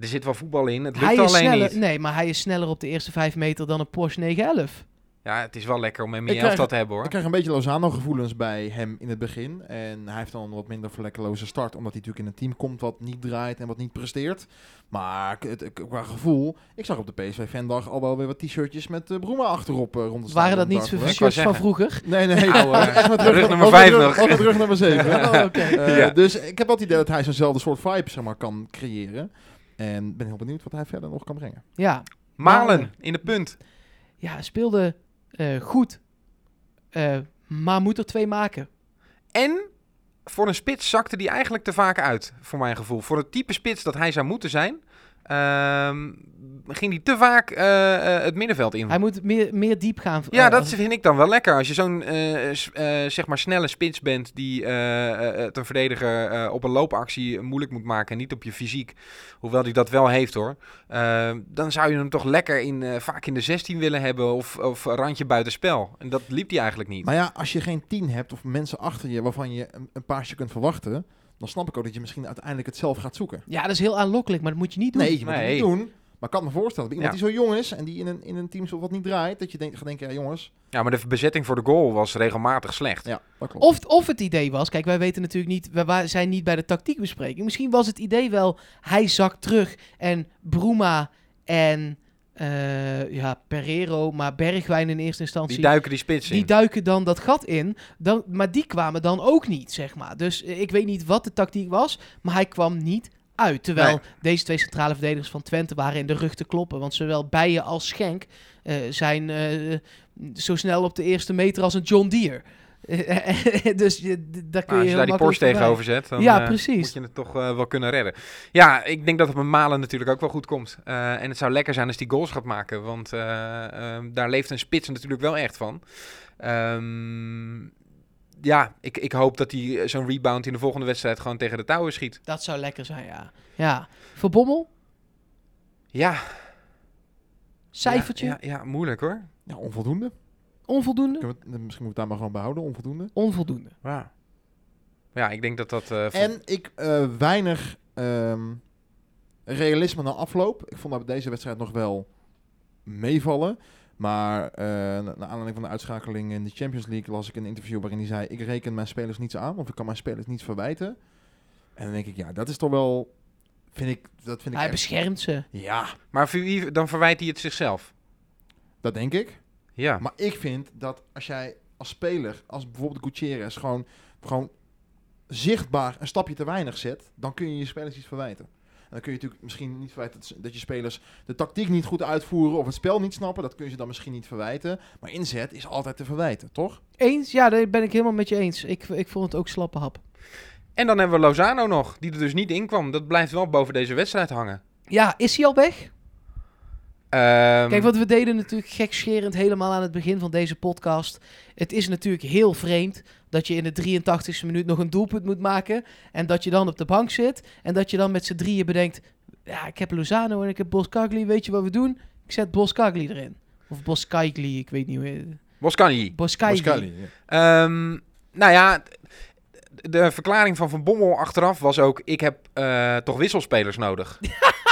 Er zit wel voetbal in. Het lukt hij is alleen sneller, niet. Nee, maar hij is sneller op de eerste 5 meter dan een Porsche 911. Ja, het is wel lekker om hem in je elftal te hebben hoor. Ik krijg een beetje Lozano-gevoelens bij hem in het begin. En hij heeft dan een wat minder verlekkeloze start. Omdat hij natuurlijk in een team komt wat niet draait en wat niet presteert. Maar het, qua gevoel... Ik zag op de PSV-fandag al wel weer wat t-shirtjes met uh, Broema achterop eh, rond het Waren dat niet wou shirts van vroeger? (laughs) Nee, nee. Nou, eh, echt met rug nummer was met vijf rug- nog. was met rug nummer 7. Oh, oké. Ja. Dus ik heb wel het idee dat hij zo'nzelfde soort vibe zeg maar, kan creëren. En ben heel benieuwd wat hij verder nog kan brengen. Ja, Malen in de punt. ja hij speelde eh, goed. Eh, maar moet er twee maken. En voor een spits zakte die eigenlijk te vaak uit, voor mijn gevoel. Voor het type spits dat hij zou moeten zijn, ehm, ging hij te vaak eh, eh, het middenveld in. Hij moet meer, meer diep gaan. Ja, eh, dat vind ik dan wel lekker. Als je zo'n eh, eh, zeg maar snelle spits bent die eh, eh, het een verdediger eh, op een loopactie moeilijk moet maken en niet op je fysiek, hoewel hij dat wel heeft hoor, eh, dan zou je hem toch lekker in, eh, vaak in de 16 willen hebben of, of een randje buitenspel. En dat liep hij eigenlijk niet. Maar ja, als je geen tien hebt of mensen achter je waarvan je een, een paasje kunt verwachten, dan snap ik ook dat je misschien uiteindelijk het zelf gaat zoeken. Ja, dat is heel aanlokkelijk, maar dat moet je niet doen. Nee, je moet het Nee. niet doen. Maar ik kan me voorstellen, dat iemand Ja. die zo jong is en die in een, in een team zo wat niet draait, dat je denkt, gaat denken, ja jongens, Ja, maar de bezetting voor de goal was regelmatig slecht. ja, dat klopt. Of, of het idee was, kijk, wij weten natuurlijk niet, we wa- zijn niet bij de tactiekbespreking. Misschien was het idee wel, hij zakt terug en Bruma en eh, ja, Pereiro, maar Bergwijn in eerste instantie. Die duiken die spits in. Die duiken dan dat gat in, dan, maar die kwamen dan ook niet, zeg maar. Dus eh, ik weet niet wat de tactiek was, maar hij kwam niet uit. Terwijl Nee. deze twee centrale verdedigers van Twente waren in de rug te kloppen. Want zowel Bijen als Schenk eh, zijn zo snel op de eerste meter als een John Deere. (laughs) Dus je, daar kun Nou, je als je daar die Porsche tegenover zet, dan Ja, eh, precies. moet je het toch eh, wel kunnen redden. Ja, ik denk dat het met Malen natuurlijk ook wel goed komt. Eh, en het zou lekker zijn als die goals gaat maken. Want eh, ehm, daar leeft een spits natuurlijk wel echt van. Ehm, ja, ik, ik hoop dat hij zo'n rebound in de volgende wedstrijd gewoon tegen de touwen schiet. Dat zou lekker zijn, ja. Ja. Voor Bommel, Ja. cijfertje, Ja, ja, ja, moeilijk hoor. Ja, onvoldoende. Onvoldoende, we misschien moet ik daar maar gewoon behouden, onvoldoende. onvoldoende. Ja. Ja, ik denk dat dat... eh, En ik eh, weinig ehm, realisme na afloop. Ik vond dat bij deze wedstrijd nog wel meevallen. Maar eh na- naar aanleiding van de uitschakeling in de Champions League las ik een interview waarin hij zei: Ik reken mijn spelers niets aan, of ik kan mijn spelers niets verwijten. En dan denk ik, ja, dat is toch wel. Vind ik, dat vind ik. Hij echt- beschermt ze. ja, Maar wie, dan verwijt hij het zichzelf. dat denk ik. Ja. Maar ik vind dat als jij als speler, als bijvoorbeeld Gutierrez, gewoon, gewoon zichtbaar een stapje te weinig zet, dan kun je je spelers iets verwijten. En dan kun je natuurlijk misschien niet verwijten dat, dat je spelers de tactiek niet goed uitvoeren of het spel niet snappen. Dat kun je ze dan misschien niet verwijten. Maar inzet is altijd te verwijten, toch? Eens? Ja, daar ben ik helemaal met je eens. Ik, ik vond het ook slappe hap. En dan hebben we Lozano nog, die er dus niet in kwam. Dat blijft wel boven deze wedstrijd hangen. Ja, is hij al weg? Ehm, Kijk, wat we deden natuurlijk gekscherend helemaal aan het begin van deze podcast. Het is natuurlijk heel vreemd dat je in de 83ste minuut nog een doelpunt moet maken. En dat je dan op de bank zit. En dat je dan met z'n drieën bedenkt... Ja, ik heb Lozano en ik heb Boskagli. Weet je wat we doen? Ik zet Boskagli erin. Of Boskagli, ik weet niet hoe... Boskagli. Ja. Ehm, nou ja, de verklaring van Van Bommel achteraf was ook... ik heb eh, toch wisselspelers nodig. (laughs)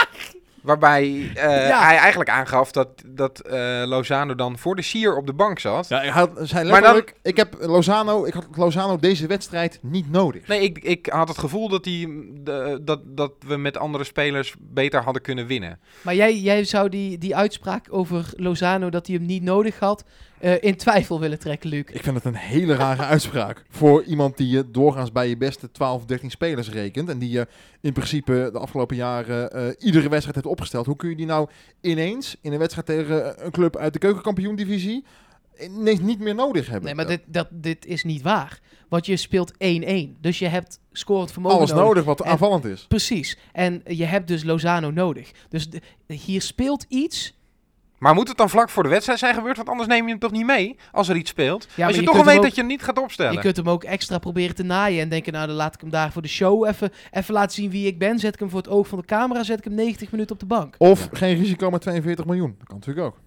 Waarbij eh, Ja. hij eigenlijk aangaf dat, dat eh, Lozano dan voor de sier op de bank zat. Ja, hij had, zei Maar dan- letterlijk, ik heb Lozano, ik had Lozano deze wedstrijd niet nodig. Nee, ik, ik had het gevoel dat, die, de, dat, dat we met andere spelers beter hadden kunnen winnen. Maar jij, jij zou die, die uitspraak over Lozano dat hij hem niet nodig had, eh, in twijfel willen trekken, Luc. Ik vind het een hele rare uitspraak voor iemand die je doorgaans bij je beste 12, 13 spelers rekent. En die je in principe de afgelopen jaren eh, iedere wedstrijd heeft opgesteld. Hoe kun je die nou ineens in een wedstrijd tegen een club uit de keukenkampioen-divisie ineens niet meer nodig hebben? Nee, maar dit, dat, dit is niet waar. Want je speelt 1-1. Dus je hebt scorend vermogen Alles nodig wat En- aanvallend is. Precies. En je hebt dus Lozano nodig. Dus de- hier speelt iets. Maar moet het dan vlak voor de wedstrijd zijn gebeurd? Want anders neem je hem toch niet mee als er iets speelt? als je, je toch al weet ook- dat je hem niet gaat opstellen. Je kunt hem ook extra proberen te naaien. En denken, nou dan laat ik hem daar voor de show even, even laten zien wie ik ben. Zet ik hem voor het oog van de camera. Zet ik hem 90 minuten op de bank. Of geen risico met 42 miljoen. Dat kan natuurlijk ook.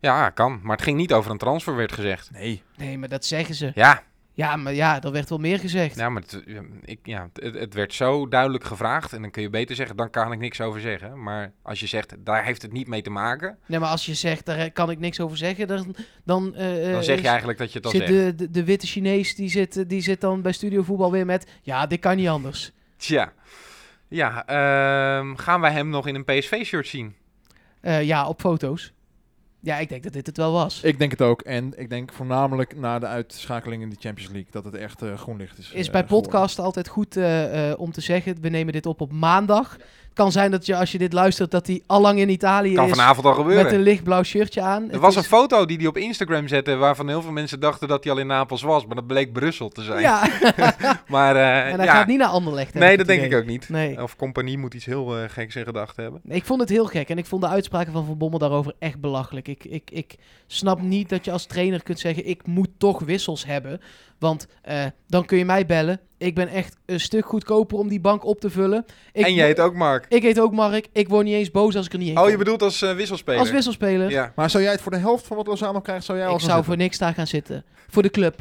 Ja, kan. Maar het ging niet over een transfer, werd gezegd. Nee. Nee, maar dat zeggen ze. Ja, Ja, maar ja, er werd wel meer gezegd. ja maar het, ik, ja, het, het werd zo duidelijk gevraagd. En dan kun je beter zeggen, dan kan ik niks over zeggen. Maar als je zegt, daar heeft het niet mee te maken. Nee, maar als je zegt, daar kan ik niks over zeggen, dan... Dan, eh, Dan eh, zeg je eigenlijk dat je zit zegt. de, de, de witte Chinees, die zit, eh, die zit dan bij Studio Voetbal weer met... Ja, dit kan niet anders. Tja. Ja, ehm, gaan wij hem nog in een PSV-shirt zien? Eh, ja, op foto's. Ja, ik denk dat dit het wel was. Ik denk het ook. En ik denk voornamelijk na de uitschakeling in de Champions League dat het echt eh, groen licht is. Is eh, bij geworden. podcast altijd goed eh, om te zeggen. We nemen dit op op maandag. Kan zijn dat je, als je dit luistert, dat hij allang in Italië Kan is. vanavond al gebeuren. Met een lichtblauw shirtje aan. Er Het was is- een foto die hij op Instagram zette, waarvan heel veel mensen dachten dat hij al in Napels was, maar dat bleek Brussel te zijn. Ja, (laughs) Maar eh, en hij ja, gaat niet naar Anderlecht. nee, dat denk ik ook niet. Nee. Of compagnie moet iets heel eh, geks in gedachten hebben. Nee, Ik vond het heel gek en ik vond de uitspraken van Van Bommel daarover echt belachelijk. Ik, ik, ik snap niet dat je als trainer kunt zeggen: ik moet toch wissels hebben. Want eh, dan kun je mij bellen. Ik ben echt een stuk goedkoper om die bank op te vullen. Ik en jij heet ook Mark. Ik heet ook Mark. Ik word niet eens boos als ik er niet heen Oh, je kom. bedoelt als eh, wisselspeler? Als wisselspeler. Ja. Maar zou jij het voor de helft van wat Lozano krijgt, zou jij al ik zou zitten? voor niks daar gaan zitten. Voor de club.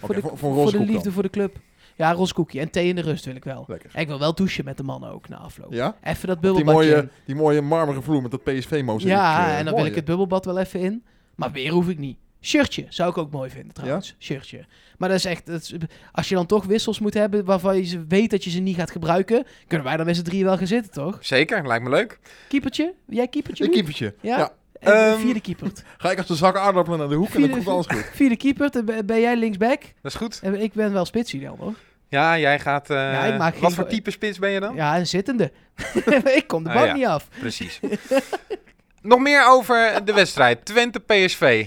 Voor de, voor, voor, voor een de liefde dan. voor de club. Ja, roskoekje. En thee in de rust wil ik wel. Lekker. Ik wil wel douchen met de mannen ook na afloop. Ja? Even dat Die bubbelbadje mooie, in. die mooie marmeren vloer met dat PSV-mozaïek. Ja, eh, en dan mooi, wil ik het bubbelbad wel even in. Maar weer hoef ik niet. Shirtje zou ik ook mooi vinden trouwens. Shirtje. Maar dat is echt, dat is- als je dan toch wissels moet hebben waarvan je ze weet dat je ze niet gaat gebruiken, kunnen wij dan met z'n drieën wel gaan zitten, toch? Zeker, lijkt me leuk. Keepertje? Jij keepertje? Luc? keepertje. Ja? Ja. En de Ehm, vierde keeper. (laughs) Ga ik als een zak aardappelen naar de hoek en dan komt alles goed. (laughs) Vierde keeper, dan ben jij linksback. Dat is goed. En ik ben wel spitsie dan hoor. Ja, jij gaat... eh, Ja, ik maak wat geen- voor type spits ben je dan? Ja, een zittende. (laughs) ik kom de Ah, bank ja. niet af. Precies. Nog meer over de wedstrijd. Twente-PSV.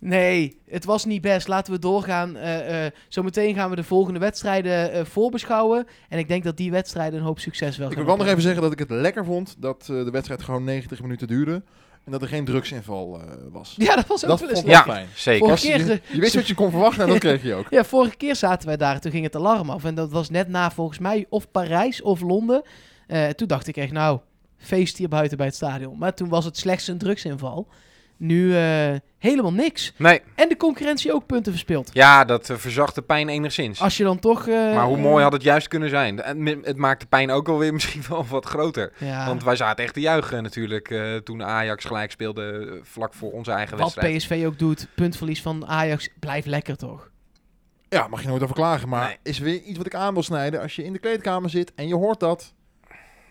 Nee, het was niet best. Laten we doorgaan. Eh, eh, zometeen gaan we de volgende wedstrijden eh, voorbeschouwen. En ik denk dat die wedstrijden een hoop succes wel Ik gaan wil wel nog even zeggen dat ik het lekker vond dat eh, de wedstrijd gewoon 90 minuten duurde. En dat er geen drugsinval eh, was. Ja, dat was ook dat wel eens ik. Ja, fijn. zeker. Vorige keer, je, je wist wat je kon verwachten en dat kreeg je ook. (laughs) Ja, vorige keer zaten wij daar. Toen ging het alarm af. En dat was net na volgens mij of Parijs of Londen. Eh, toen dacht ik echt, nou, feest hier buiten bij het stadion. Maar toen was het slechts een drugsinval. Nu eh, helemaal niks. Nee, En de concurrentie ook punten verspeeld. ja, dat eh, verzacht de pijn enigszins. Als je dan toch... eh, maar hoe mooi had het juist kunnen zijn? Het maakt de pijn ook alweer (laughs) misschien wel wat groter. Ja, Want wij zaten echt te juichen natuurlijk eh, toen Ajax gelijk speelde vlak voor onze eigen wat wedstrijd. PSV ook doet, puntverlies van Ajax, blijft lekker toch? Ja, mag je nooit over klagen. Maar Nee. is weer iets wat ik aan wil snijden. Als je in de kleedkamer zit en je hoort dat,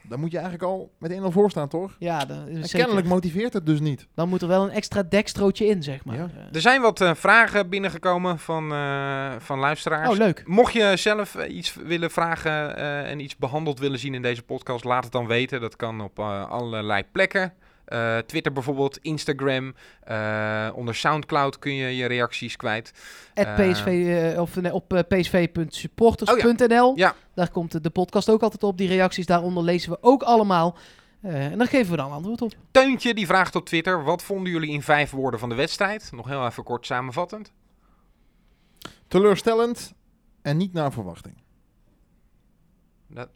dan moet je eigenlijk al met 1-0 voor staan, toch? Ja, dan, En zeker. kennelijk motiveert het dus niet. dan moet er wel een extra dekstrootje in, zeg maar. Ja. Eh, Er zijn wat eh, vragen binnengekomen van, eh, van luisteraars. oh, leuk. Mocht je zelf iets willen vragen eh, en iets behandeld willen zien in deze podcast, laat het dan weten. Dat kan op eh, allerlei plekken. Eh, Twitter bijvoorbeeld, Instagram. eh, onder Soundcloud kun je je reacties kwijt. At Eh, PSV, eh, of, nee, op psv.supporters.nl. Ja. Daar komt de- podcast ook altijd op. Die reacties daaronder lezen we ook allemaal. Eh, en dan geven we dan antwoord op. Teuntje die vraagt op Twitter: wat vonden jullie in vijf woorden van de wedstrijd? Nog heel even kort samenvattend. Teleurstellend en niet naar verwachting.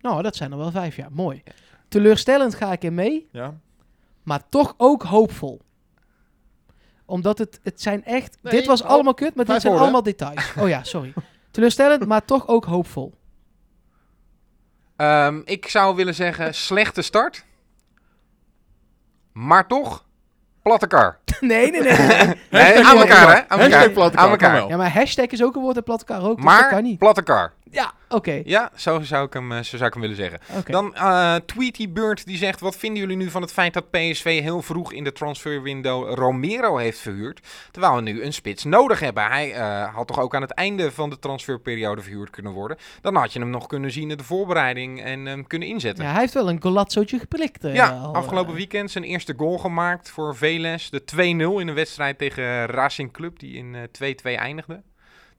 Nou, dat zijn er wel vijf, ja. Mooi. Teleurstellend ga ik in mee, Ja? Maar toch ook hoopvol. Omdat het, het zijn echt... Nee, dit was oh, allemaal kut, maar dit zijn woorden, allemaal details. Oh ja, sorry. Teleurstellend, maar toch ook hoopvol. Ehm, ik zou willen zeggen: slechte start. Maar toch, platte kar. (laughs) nee, nee, nee. aan elkaar, hè? kar. Aan elkaar. Aan kar, elkaar. wel. ja, maar hashtag is ook een woord en platte elkaar ook. dus dat kan Maar, niet. platte kar. Ja, oké. Ja, zo zou ik hem, eh, zo zou ik hem willen zeggen. Dan eh Tweety Bird die zegt: Wat vinden jullie nu van het feit dat PSV heel vroeg in de transferwindow Romero heeft verhuurd? Terwijl we nu een spits nodig hebben. Hij eh, had toch ook aan het einde van de transferperiode verhuurd kunnen worden. Dan had je hem nog kunnen zien in de voorbereiding en hem kunnen inzetten. Ja, Ja, hij heeft wel een golazzootje geprikt. eh, al, afgelopen weekend zijn eerste goal gemaakt voor Veles. De 2-0 in een wedstrijd tegen Racing Club die in eh, 2-2 eindigde.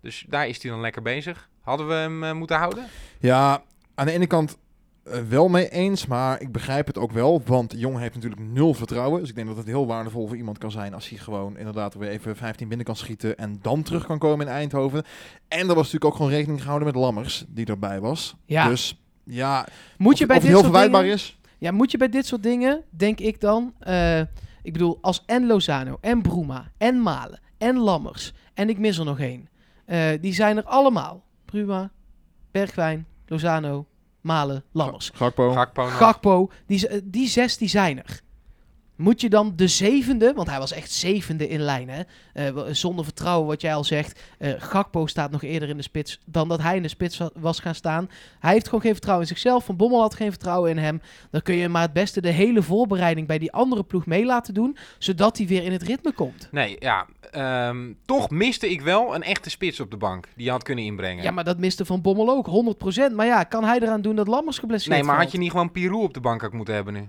Dus daar is hij dan lekker bezig. Hadden we hem eh, moeten houden? Ja, aan de ene kant eh, wel mee eens, maar ik begrijp het ook wel. Want Jong heeft natuurlijk nul vertrouwen. Dus ik denk dat het heel waardevol voor iemand kan zijn als hij gewoon inderdaad weer even 15 binnen kan schieten en dan terug kan komen in Eindhoven. En er was natuurlijk ook gewoon rekening gehouden met Lammers, die erbij was. Ja. Dus ja, Moet je of, bij of dit heel soort verwijtbaar dingen, is. Ja, moet je bij dit soort dingen, denk ik dan... eh, ik bedoel, als en Lozano, en Bruma, en Malen, en Lammers... en ik mis er nog één. eh, die zijn er allemaal. Bruma, Bergwijn, Lozano, Malen, Lammers. Gakpo. Gakpo nog. Gakpo, die, z- die zes die zijn er. Moet je dan de zevende, want hij was echt zevende in lijn, hè? Eh, zonder vertrouwen, wat jij al zegt. eh, Gakpo staat nog eerder in de spits dan dat hij in de spits wa- was gaan staan. Hij heeft gewoon geen vertrouwen in zichzelf. Van Bommel had geen vertrouwen in hem. Dan kun je maar het beste de hele voorbereiding bij die andere ploeg mee laten doen, zodat hij weer in het ritme komt. Nee, ja. ehm, toch miste ik wel een echte spits op de bank. Die je had kunnen inbrengen. Ja, maar dat miste Van Bommel ook, 100%. Maar ja, kan hij eraan doen dat Lammers geblesseerd nee, maar had je niet gewoon Pirou op de bank ook moeten hebben nu?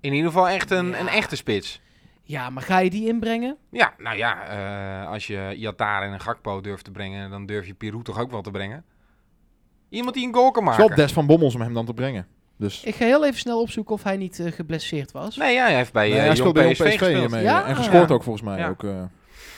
In ieder geval echt een, Ja. een echte spits. Ja, maar ga je die inbrengen? Ja, nou ja, eh, als je Iatar en een Gakpo durft te brengen, dan durf je Pirou toch ook wel te brengen? Iemand die een goal kan Het is maken. wel Des van Bommels om hem dan te brengen. Dus Ik ga heel even snel opzoeken of hij niet eh, geblesseerd was. Nee, ja, hij heeft bij Nee, eh hij bij PSV, PSV, gespeeld. mee. Ja? En gescoord Ja. ook volgens mij. Ja. Ook, eh.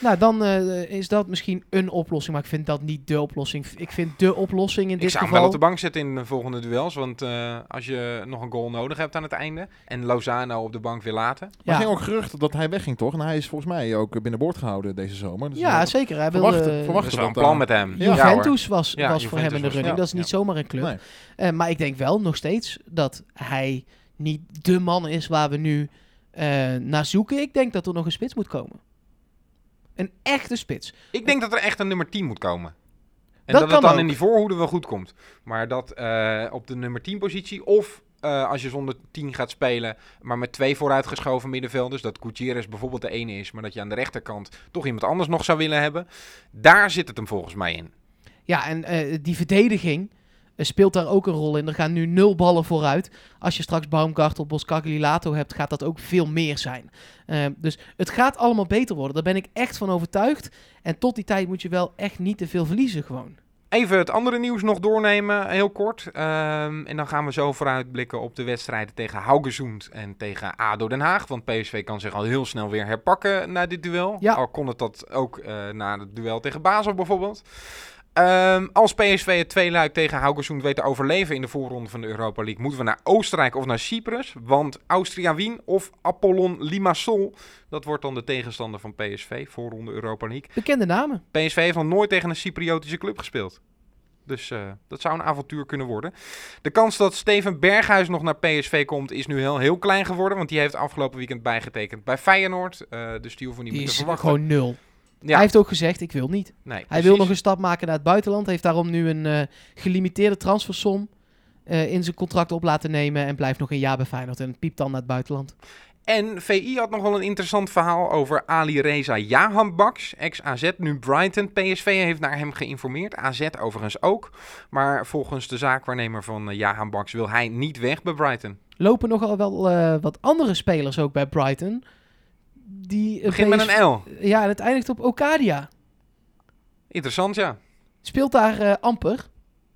Nou, dan eh, is dat misschien een oplossing, maar ik vind dat niet de oplossing. Ik vind de oplossing in Ik dit zou hem geval... wel op de bank zetten in de volgende duels. Want eh, als je nog een goal nodig hebt aan het einde. En Lozano op de bank weer laten. Maar ja. er ging ook gerucht dat hij wegging, toch? En hij is volgens mij ook binnenboord gehouden deze zomer. Dus ja, eh, zeker. Hij verwachten- wilde... verwachten. Dat is wel een plan met hem. Ja. Juventus was, Ja, was voor hem in de running. ja. Dat is niet Ja. zomaar een club. Nee. Eh, maar ik denk wel nog steeds dat hij niet de man is waar we nu eh, naar zoeken. Ik denk dat er nog een spits moet komen. Een echte spits. Ik denk dat er echt een nummer 10 moet komen. En Dat dat, het dan ook. in die voorhoede wel goed komt. Maar dat eh, op de nummer 10 positie of eh, als je zonder 10 gaat spelen, maar met twee vooruitgeschoven middenvelders, dat Gutierrez bijvoorbeeld de ene is, maar dat je aan de rechterkant toch iemand anders nog zou willen hebben. Daar zit het hem volgens mij in. Ja, en eh, die verdediging speelt daar ook een rol in. Er gaan nu nul ballen vooruit. Als je straks Baumgartel, Boskakli, Lato hebt, gaat dat ook veel meer zijn. Eh, dus het gaat allemaal beter worden. Daar ben ik echt van overtuigd. En tot die tijd moet je wel echt niet te veel verliezen gewoon. Even het andere nieuws nog doornemen, heel kort. Ehm, en dan gaan we zo vooruitblikken op de wedstrijden tegen Haugesund en tegen ADO Den Haag. Want PSV kan zich al heel snel weer herpakken na dit duel. Ja. Al kon het dat ook eh, na het duel tegen Basel bijvoorbeeld. Ehm, als PSV het tweeluik tegen Haugesund weet te overleven in de voorronde van de Europa League, moeten we naar Oostenrijk of naar Cyprus. Want Austria Wien of Apollon Limassol, dat wordt dan de tegenstander van PSV, voorronde Europa League. Bekende namen. PSV heeft nog nooit tegen een Cypriotische club gespeeld. Dus eh, dat zou een avontuur kunnen worden. De kans dat Steven Berghuis nog naar PSV komt is nu heel, heel klein geworden. Want die heeft afgelopen weekend bijgetekend bij Feyenoord. Eh, dus die hoeven we niet meer te is verwachten. gewoon nul. Ja, Hij heeft ook gezegd, ik wil niet. nee, Hij wil nog een stap maken naar het buitenland. Heeft daarom nu een eh, gelimiteerde transfersom eh, in zijn contract op laten nemen. En blijft nog een jaar bij Feyenoord. En piept dan naar het buitenland. En VI had nog wel een interessant verhaal over Ali Reza Jahanbaks, ex-AZ, nu Brighton. PSV heeft naar hem geïnformeerd, AZ overigens ook. Maar volgens de zaakwaarnemer van uh, Jahanbaks wil hij niet weg bij Brighton. Lopen nogal wel eh, wat andere spelers ook bij Brighton. Die, Begin met een L. Ja, en het eindigt op Okadia. Interessant, ja. Speelt daar eh, amper.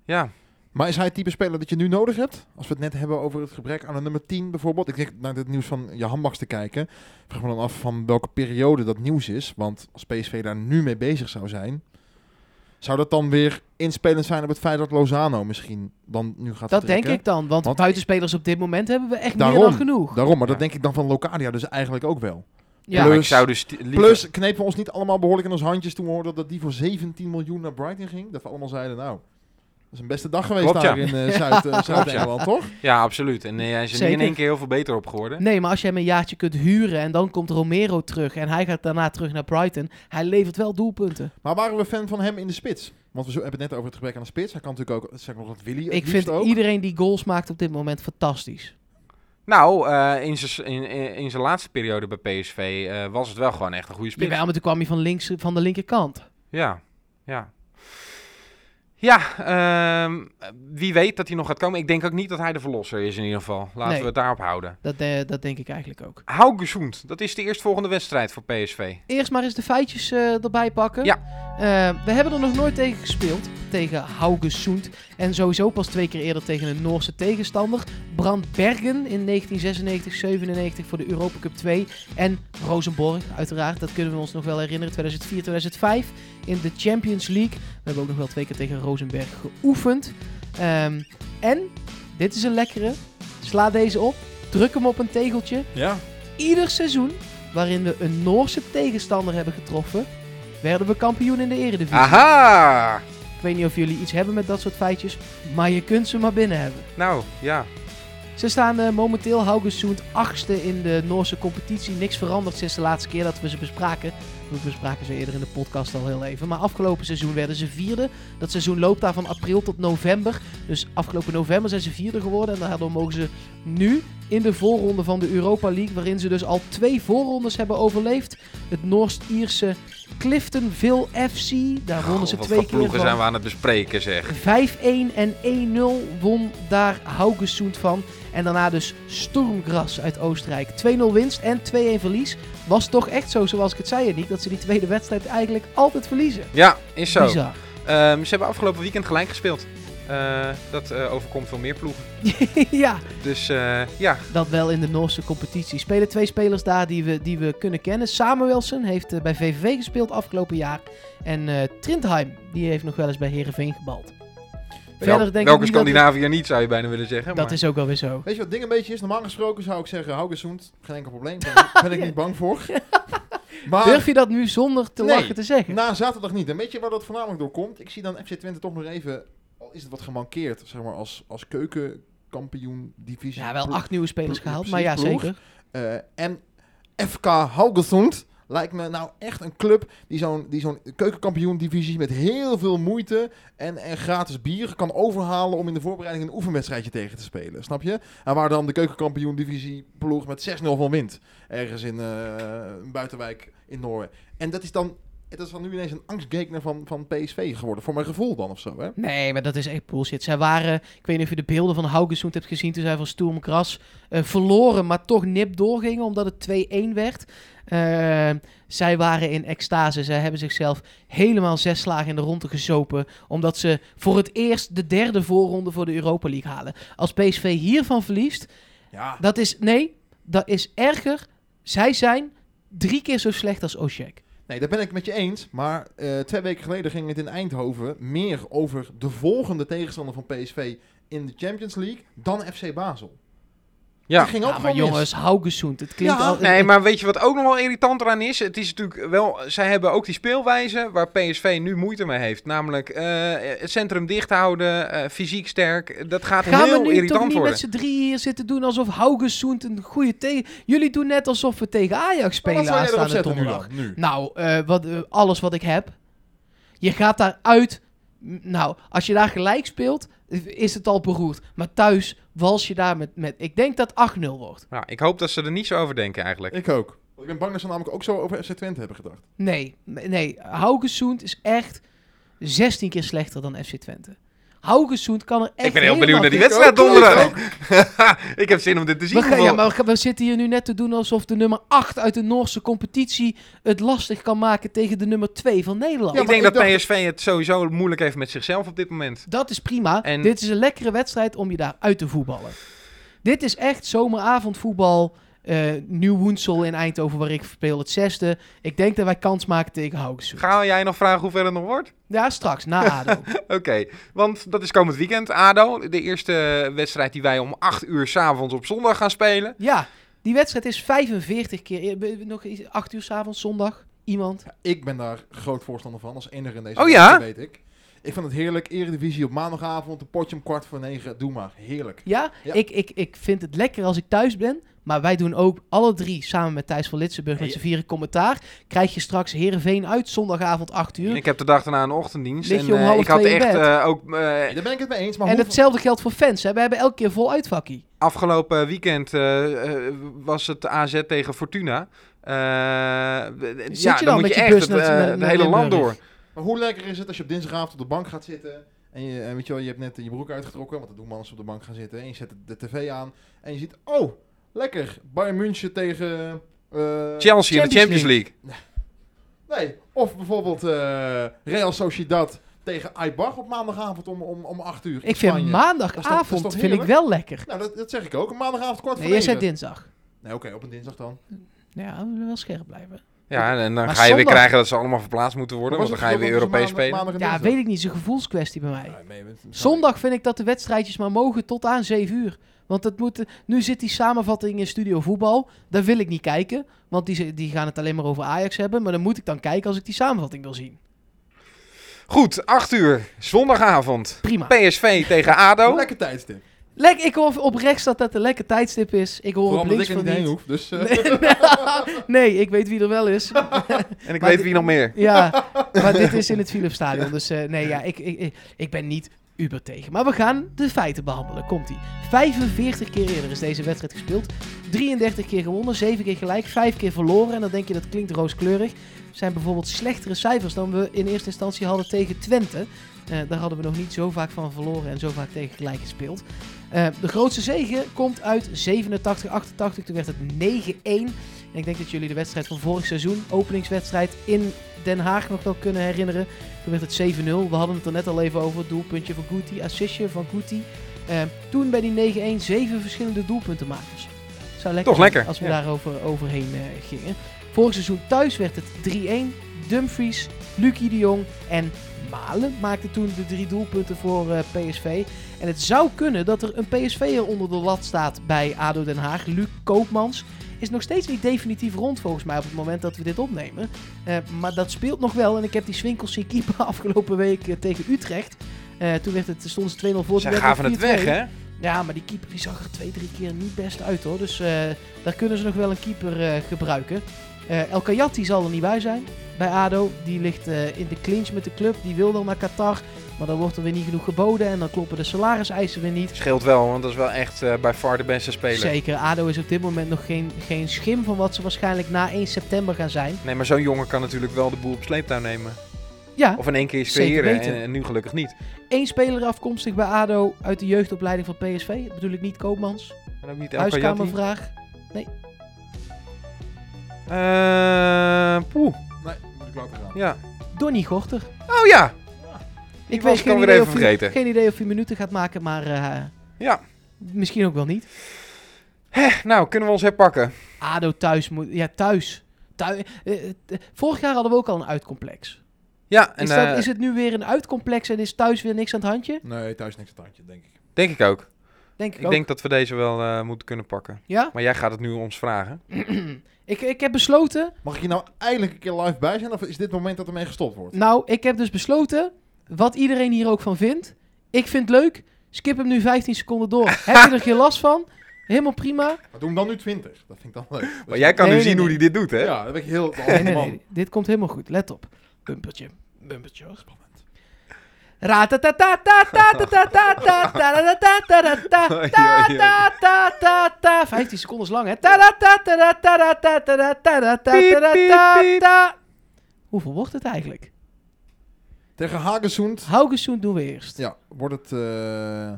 Ja, Maar is hij het type speler dat je nu nodig hebt? Als we het net hebben over het gebrek aan een nummer 10 bijvoorbeeld. Ik denk naar het nieuws van Johan Baks te kijken. Vraag me dan af van welke periode dat nieuws is. Want als PSV daar nu mee bezig zou zijn... Zou dat dan weer inspelend zijn op het feit dat Lozano misschien dan nu gaat Dat denk ik dan. Want, Want- buitenspelers op dit moment hebben we echt meer dan genoeg. Daarom, maar dat denk ik dan van Locadia dus eigenlijk ook wel. Ja, maar Plus- ik zou dus liever... Plus knepen we ons niet allemaal behoorlijk in ons handjes toen we hoorden dat die voor 17 miljoen naar Brighton ging. Dat we allemaal zeiden, nou, dat is een beste dag geweest Klopt, daar ja. in eh, (laughs) Zuid-Engeland, toch? Ja, absoluut. En eh, hij is er niet in één keer heel veel beter op geworden. Nee, maar als je hem een jaartje kunt huren en dan komt Romero terug en hij gaat daarna terug naar Brighton, hij levert wel doelpunten. Maar waren we fan van hem in de spits? Want we hebben het net over het gebrek aan de spits. Hij kan natuurlijk ook, zeg maar, dat Willy Ik vind ook. iedereen die goals maakt op dit moment fantastisch. Nou, eh, in zijn in, in, laatste periode bij PSV eh, was het wel gewoon echt een goede spits. Jawel, maar toen kwam hij van, links, van de linkerkant. Ja, ja. Ja, ehm, wie weet dat hij nog gaat komen. Ik denk ook niet dat hij de verlosser is in ieder geval. Laten Nee. we het daarop houden. Dat, eh, dat denk ik eigenlijk ook. Haugesund, dat is de eerstvolgende wedstrijd voor PSV. Eerst maar eens de feitjes eh, erbij pakken. Ja. Eh, we hebben er nog nooit tegen gespeeld. Tegen Haugesund. En sowieso pas twee keer eerder tegen een Noorse tegenstander. Brandbergen in 1996-97 voor de Europa Cup 2. En Rosenborg, uiteraard. Dat kunnen we ons nog wel herinneren. 2004-2005 in de Champions League. We hebben ook nog wel twee keer tegen Rosenberg geoefend. Ehm, en, dit is een lekkere. Sla deze op. Druk hem op een tegeltje Ja. ieder seizoen waarin we een Noorse tegenstander hebben getroffen, werden we kampioen in de eredivisie. Aha! Ik weet niet of jullie iets hebben met dat soort feitjes, maar je kunt ze maar binnen hebben. Nou, ja. Ze staan eh, momenteel Haugesund achtste in de Noorse competitie. Niks veranderd sinds de laatste keer dat we ze bespraken. We bespraken ze eerder in de podcast al heel even. Maar afgelopen seizoen werden ze vierde. Dat seizoen loopt daar van april tot november. Dus afgelopen november zijn ze vierde geworden. En daardoor mogen ze nu in de voorronde van de Europa League, waarin ze dus al twee voorrondes hebben overleefd. Het Noorst-Ierse Cliftonville FC. Daar wonnen ze Oh, wat twee keer ploegen van. zijn we aan het bespreken, zeg. 5-1 en 1-0 won daar Haugesund van. En daarna dus Sturmgras uit Oostenrijk. 2-0 winst en 2-1 verlies. Was toch echt zo, zoals ik het zei, Nick, dat ze die tweede wedstrijd eigenlijk altijd verliezen. Ja, is zo. Bizar. Ehm, ze hebben afgelopen weekend gelijk gespeeld. Eh, dat eh, overkomt veel meer ploegen. (laughs) ja, Dus eh, ja, dat wel in de Noorse competitie. Spelen twee spelers daar die we, die we kunnen kennen. Samuelsen heeft bij VVV gespeeld afgelopen jaar. En eh Trindheim, die heeft nog wel eens bij Herenveen gebald. Verder denk ik welke niet dat- Scandinaviër niet, zou je bijna willen zeggen. Dat maar- is ook wel weer zo. Weet je wat het ding een beetje is? Normaal gesproken zou ik zeggen, Haugesund, geen enkel probleem. Daar (laughs) ben ik niet bang voor. (laughs) Maar Durf je dat nu zonder te Nee. lachen te zeggen? na zaterdag niet. En weet je waar dat voornamelijk door komt? Ik zie dan FC Twente toch nog even, is het wat gemankeerd, zeg maar als, als keukenkampioen divisie. Ja, wel acht nieuwe spelers gehaald, maar ja, zeker. Eh, en FK Haugesund lijkt me nou echt een club die zo'n die zo'n keukenkampioen-divisie met heel veel moeite en, en gratis bier kan overhalen om in de voorbereiding een oefenwedstrijdje tegen te spelen. Snap je? En waar dan de keukenkampioen-divisie ploeg met 6-0 van wint. Ergens in eh, een buitenwijk in Noorwegen. En dat is dan... Het is dan nu ineens een angstgekner van, van PSV geworden. Voor mijn gevoel dan of zo, hè? Nee, maar dat is echt bullshit. Zij waren, ik weet niet of je de beelden van Haugesund hebt gezien toen zij van Sturmgras eh verloren, maar toch nip doorgingen omdat het 2-1 werd. Eh, zij waren in extase. Zij hebben zichzelf helemaal zes slagen in de ronde gezopen. Omdat ze voor het eerst de derde voorronde voor de Europa League halen. Als PSV hiervan verliest, Ja. dat is, nee, dat is erger. Zij zijn drie keer zo slecht als Osijek. Nee, daar ben ik met je eens. Maar eh, twee weken geleden ging het in Eindhoven meer over de volgende tegenstander van PSV in de Champions League dan FC Basel. Ja. Ging ook Ja, maar jongens, Haugesund. Het klinkt Ja, al... Nee, maar weet je wat ook nog wel irritant eraan is? Het is natuurlijk wel, zij hebben ook die speelwijze waar PSV nu moeite mee heeft. Namelijk eh, het centrum dicht houden, eh, fysiek sterk. Dat gaat Gaan heel we nu toch irritant niet worden. met z'n drie hier zitten doen alsof Haugesund een goede tegen... Jullie doen net alsof we tegen Ajax spelen wat jij erop aanstaande nu donderdag. dan? Nu. Nou, eh, wat, alles wat ik heb. Je gaat daaruit... m, Nou, als je daar gelijk speelt, is het al beroerd. Maar thuis wals je daar met... met ik denk dat 8-0 wordt. Nou, ik hoop dat ze er niet zo over denken eigenlijk. Ik ook. Ik ben bang dat ze namelijk ook zo over FC Twente hebben gedacht. Nee, nee. Haugesund is echt 16 keer slechter dan FC Twente. Haugesund kan er echt ik ben heel benieuwd naar die wedstrijd donderdag. (laughs) ik heb zin om dit te zien. We, gaan, ja, maar we, zitten hier nu net te doen alsof de nummer 8 uit de Noorse competitie het lastig kan maken tegen de nummer 2 van Nederland. Ja, ik denk ik dat dacht- PSV het sowieso moeilijk heeft met zichzelf op dit moment. Dat is prima. En- Dit is een lekkere wedstrijd om je daar uit te voetballen. Dit is echt zomeravondvoetbal. Eh Nieuw Woensel in Eindhoven, waar ik speel het zesde. Ik denk dat wij kans maken tegen Haugesund. Ga jij nog vragen hoe ver het nog wordt? Ja, straks, na ADO. (laughs) Oké, want dat is komend weekend, ADO. De eerste wedstrijd die wij om 8 uur s'avonds op zondag gaan spelen. ja, die wedstrijd is 45 keer... eh, Nog iets- 8 uur s'avonds, zondag. Iemand? Ik ben daar groot voorstander van, als enige in deze Oh ja? weet ik. Ik vind het heerlijk. Eredivisie op maandagavond, een potje om kwart voor negen. Doe maar. Heerlijk. Ja, Ja. Ik, ik, ik vind het lekker als ik thuis ben. Maar wij doen ook alle drie samen met Thijs van Litsenburg met z'n vieren commentaar. Krijg je straks Heerenveen uit, zondagavond 8 uur. Ik heb de dag daarna een ochtenddienst. En om eh, half ik had echt eh, ook... eh, daar ben ik het mee eens. Maar En hetzelfde geldt voor fans. Hè? We hebben elke keer vol uitvakkie. afgelopen weekend was het AZ tegen Fortuna. Eh, Zit ja, je dan dan moet je je echt bus het, naar- naar- het naar hele land door. Maar hoe lekker is het als je op dinsdagavond op de bank gaat zitten en je, en weet je, wel, je hebt net je broek uitgetrokken, want dat doen mannen op de bank gaan zitten. En je zet de tv aan en je ziet, oh, lekker, Bayern München tegen... eh, Chelsea in de Champions League. (laughs) nee, of bijvoorbeeld eh, Real Sociedad tegen Aibach op maandagavond om, om, om 8 uur Ik vind Spanje. maandagavond Dat dat vind ik wel lekker. Nou, dat, dat zeg ik ook. Een maandagavond kwart Nee, voor jij zei dinsdag. Nee, oké, op een dinsdag dan. Ja, we willen wel scherp blijven. Ja, en dan Maar ga je weer krijgen dat ze allemaal verplaatst moeten worden. Want dan ga je weer Europees spelen. maandag Ja, dinsdag? weet ik niet. Het is een gevoelskwestie bij mij. Ja, Zondag vind ik dat de wedstrijdjes maar mogen tot aan 7 uur. Want het moet, nu zit die samenvatting in Studio Voetbal. Daar wil ik niet kijken. Want die, die gaan het alleen maar over Ajax hebben. Maar dan moet ik dan kijken als ik die samenvatting wil zien. Goed, 8 uur, zondagavond. Prima. PSV tegen ADO. Lekker tijdstip. Lek, ik hoor oprecht dat dat een lekker tijdstip is. Ik hoor Vooral op links ik van niet heen hoef. Dus, (laughs) eh, Nee, ik weet wie er wel is. (laughs) En ik Maar weet wie nog meer. Ja, (laughs) maar dit is in het Philipsstadion. Dus eh, nee, ja, ik, ik, ik, ik ben niet uber tegen. Maar we gaan de feiten behandelen. Komt-ie. 45 keer eerder is deze wedstrijd gespeeld. 33 keer gewonnen, 7 keer gelijk, 5 keer verloren. En dan denk je dat klinkt rooskleurig. Zijn bijvoorbeeld slechtere cijfers dan we in eerste instantie hadden tegen Twente. Eh, daar hadden we nog niet zo vaak van verloren en zo vaak tegen gelijk gespeeld. Eh, de grootste zege komt uit 87, 88. Toen werd het 9-1. En ik denk dat jullie de wedstrijd van vorig seizoen, openingswedstrijd in Den Haag, nog wel kunnen herinneren. Toen werd het 7-0. We hadden het er net al even over. Doelpuntje van Guti, assistje van Guti. Eh, toen bij die 9-1 zeven verschillende doelpuntenmakers. Zou lekker Toch zijn lekker, als we ja. daarover overheen eh, gingen. Vorig seizoen thuis werd het 3-1. Dumfries, Lucie de Jong en Malen maakten toen de drie doelpunten voor eh, PSV. En het zou kunnen dat er een PSV'er onder de lat staat bij ADO Den Haag. Luc Koopmans is nog steeds niet definitief rond volgens mij op het moment dat we dit opnemen. Eh, maar dat speelt nog wel. En ik heb die Swinkels zien keeper (laughs) afgelopen week eh, tegen Utrecht. Toen werd het, stonden ze 2-0 voor. werd gaven het 4-2. weg, hè? Ja, maar die keeper die zag er twee, drie keer niet best uit hoor. Dus daar kunnen ze nog wel een keeper gebruiken. Eh El Kayati zal er niet bij zijn bij ADO. Die ligt eh, in de clinch met de club. Die wil dan naar Qatar. Maar dan wordt er weer niet genoeg geboden. En dan kloppen de salariseisen weer niet. Scheelt wel, want dat is wel echt eh bij far de beste speler. Zeker, ADO is op dit moment nog geen, geen schim van wat ze waarschijnlijk na 1 september gaan zijn. Nee, maar zo'n jongen kan natuurlijk wel de boel op sleeptouw nemen. Ja, Of in één keer creëren en, en nu gelukkig niet. één speler afkomstig bij ADO uit de jeugdopleiding van PSV. Dat bedoel ik niet Koopmans. En ook niet El. Huiskamervraag. Eh, poeh, nee, moet ik laten gaan. ja. Donny Gorter. Oh ja, Ik was weet ik geen idee, even of hij, vergeten. geen idee of hij minuten gaat maken, maar eh, ja. misschien ook wel niet. Nou, kunnen we ons herpakken? ADO thuis moet... Ja, thuis. Thui- eh, eh, vorig jaar hadden we ook al een uitcomplex. Ja, en Is, dat, eh, is het nu weer een uitcomplex en is thuis weer niks aan het handje? Nee, thuis niks aan het handje, denk ik. denk ik ook. Denk ik, Ik ook. denk dat we deze wel eh, moeten kunnen pakken. Ja? Maar jij gaat het nu ons vragen. (clears throat) ik, ik heb besloten... Mag ik hier nou eindelijk een keer live bij zijn? Of is dit het moment dat ermee gestopt wordt? Nou, ik heb dus besloten, wat iedereen hier ook van vindt. Ik vind het leuk. Skip hem nu 15 seconden door. (laughs) heb je er geen last van? Helemaal prima. Maar doe hem dan nu 20. Dat vind ik dan leuk. Maar jij kan Nee, nu nee, zien hoe hij dit doet, hè? Ja, dat ben ik heel... (laughs) Nee, nee, man. nee. Dit komt helemaal goed. Let op. Bumpertje. Bumpertje. Spannend. 15 seconden lang, hè? Hoeveel wordt het eigenlijk? Tegen Hagesund. Hagesund doen we eerst. Ja, wordt het uh,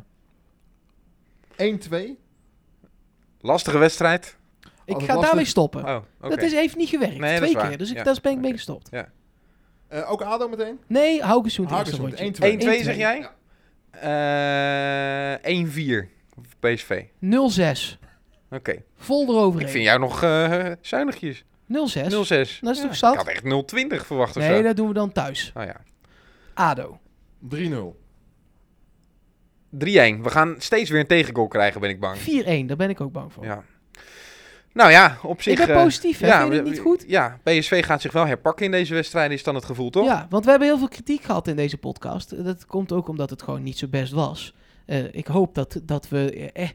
1-2. Lastige wedstrijd. Ik ga daarmee stoppen. Dat is, even niet gewerkt. Twee keer. Dus ik, daar ben ik mee gestopt. Ja. Eh, ook ADO meteen? Nee, Haugesund Hagensoend, rondje. 1-2. 1-2 zeg 1-2. jij? Eh 1-4 voor PSV. 0-6. Oké. Vol eroverheen. Ik vind jou nog eh zuinigjes. 0-6. 0-6. Dat is toch Ik zat? had echt 0-20 verwacht of Nee, zo. dat doen we dan thuis. Oh ja. ADO. 3-0. 3-1. We gaan steeds weer een tegengoal krijgen, ben ik bang. 4-1, daar ben ik ook bang voor. Ja. Nou ja, op zich... ik ben eh, positief, hè? ja, Vind je het niet goed? Ja, PSV gaat zich wel herpakken in deze wedstrijd, is dan het gevoel, toch? Ja, want we hebben heel veel kritiek gehad in deze podcast. Dat komt ook omdat het gewoon niet zo best was. Eh, ik hoop dat, dat we eh,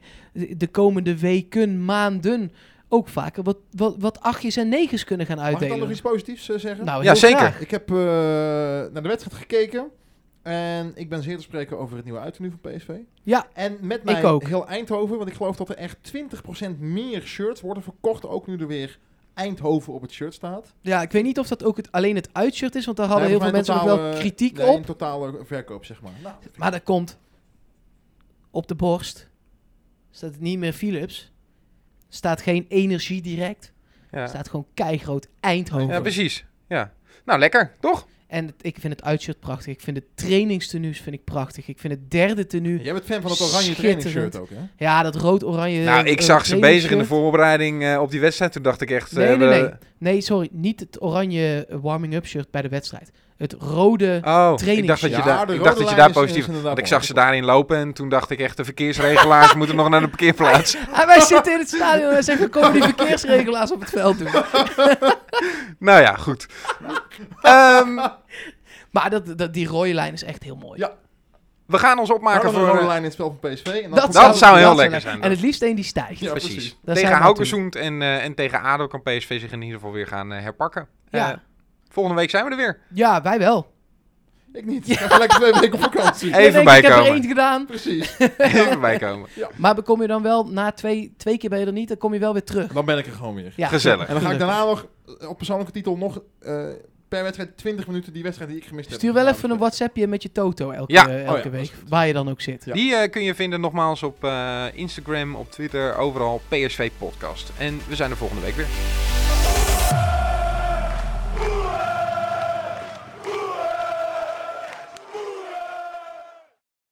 de komende weken, maanden ook vaker wat, wat, wat achtjes en negens kunnen gaan Mag ik dan uitdelen. nog iets positiefs eh, zeggen? Nou, Ja, zeker. graag. Ik heb eh, naar de wedstrijd gekeken. En ik ben zeer te spreken over het nieuwe uiternu van PSV. Ja, En met mij ook. heel Eindhoven. Want ik geloof dat er echt 20% meer shirts worden verkocht. Ook nu er weer Eindhoven op het shirt staat. ja, ik weet niet of dat ook het, alleen het uitshirt is, want daar hadden Nee, heel veel mensen nog wel totale- kritiek nee, op. een totale verkoop, zeg maar. Nou, dat vind ik- Maar dat komt op de borst. Staat het niet meer Philips. Staat geen energie direct. Ja, Staat gewoon keigroot Eindhoven. Ja, precies. Ja. Nou, lekker, toch? En het- ik vind het uitshirt prachtig. Ik vind de trainingstenues vind ik prachtig. Ik vind het derde tenue... Jij bent fan van het oranje trainingsshirt ook, hè? Ja, dat rood-oranje... nou, ik eh, zag ze bezig in de voorbereiding eh, op die wedstrijd. Toen dacht ik echt... eh, Nee, nee, we- nee. Nee, sorry. Niet het oranje warming-up shirt bij de wedstrijd. Het rode... Oh, ik dacht dat je, Ja, daar, ik dacht dat je daar positief... Want ik zag ze daarin lopen en toen dacht ik echt... De verkeersregelaars (laughs) moeten nog naar de parkeerplaats. (laughs) Ah, wij zitten in het stadion en zeggen... komen die verkeersregelaars op het veld doen. (laughs) nou ja, goed. Ehm, Maar dat, dat, die rode lijn is echt heel mooi. Ja. we gaan ons opmaken Maken voor... een rode eh, lijn in het spel van PSV. En dan Dat, zou heel lekker zijn, En het liefst één die stijgt. Ja, precies. Tegen Haukezoend en, eh, en tegen ADO kan PSV zich in ieder geval weer gaan eh, herpakken. Ja. Volgende week zijn we er weer. Ja, wij wel. Ik niet. Ik ga lekker twee weken op vakantie. Even Ik denk, Ik heb er bijkomen. één gedaan. Precies. (laughs) Even bijkomen. Maar kom je dan wel na twee, twee keer ben je er niet, dan kom je wel weer terug. Dan ben ik er gewoon weer. Ja, Gezellig. En dan ga ik daarna nog eh, op persoonlijke titel nog eh, per wedstrijd 20 minuten die wedstrijd die ik gemist heb. Stuur wel gedaan. even een WhatsAppje met je Toto elke, Ja. eh, Oh elke ja, week. Waar je dan ook zit. Ja. Die eh, kun je vinden nogmaals op eh, Instagram, op Twitter, overal PSV Podcast. En we zijn er volgende week weer.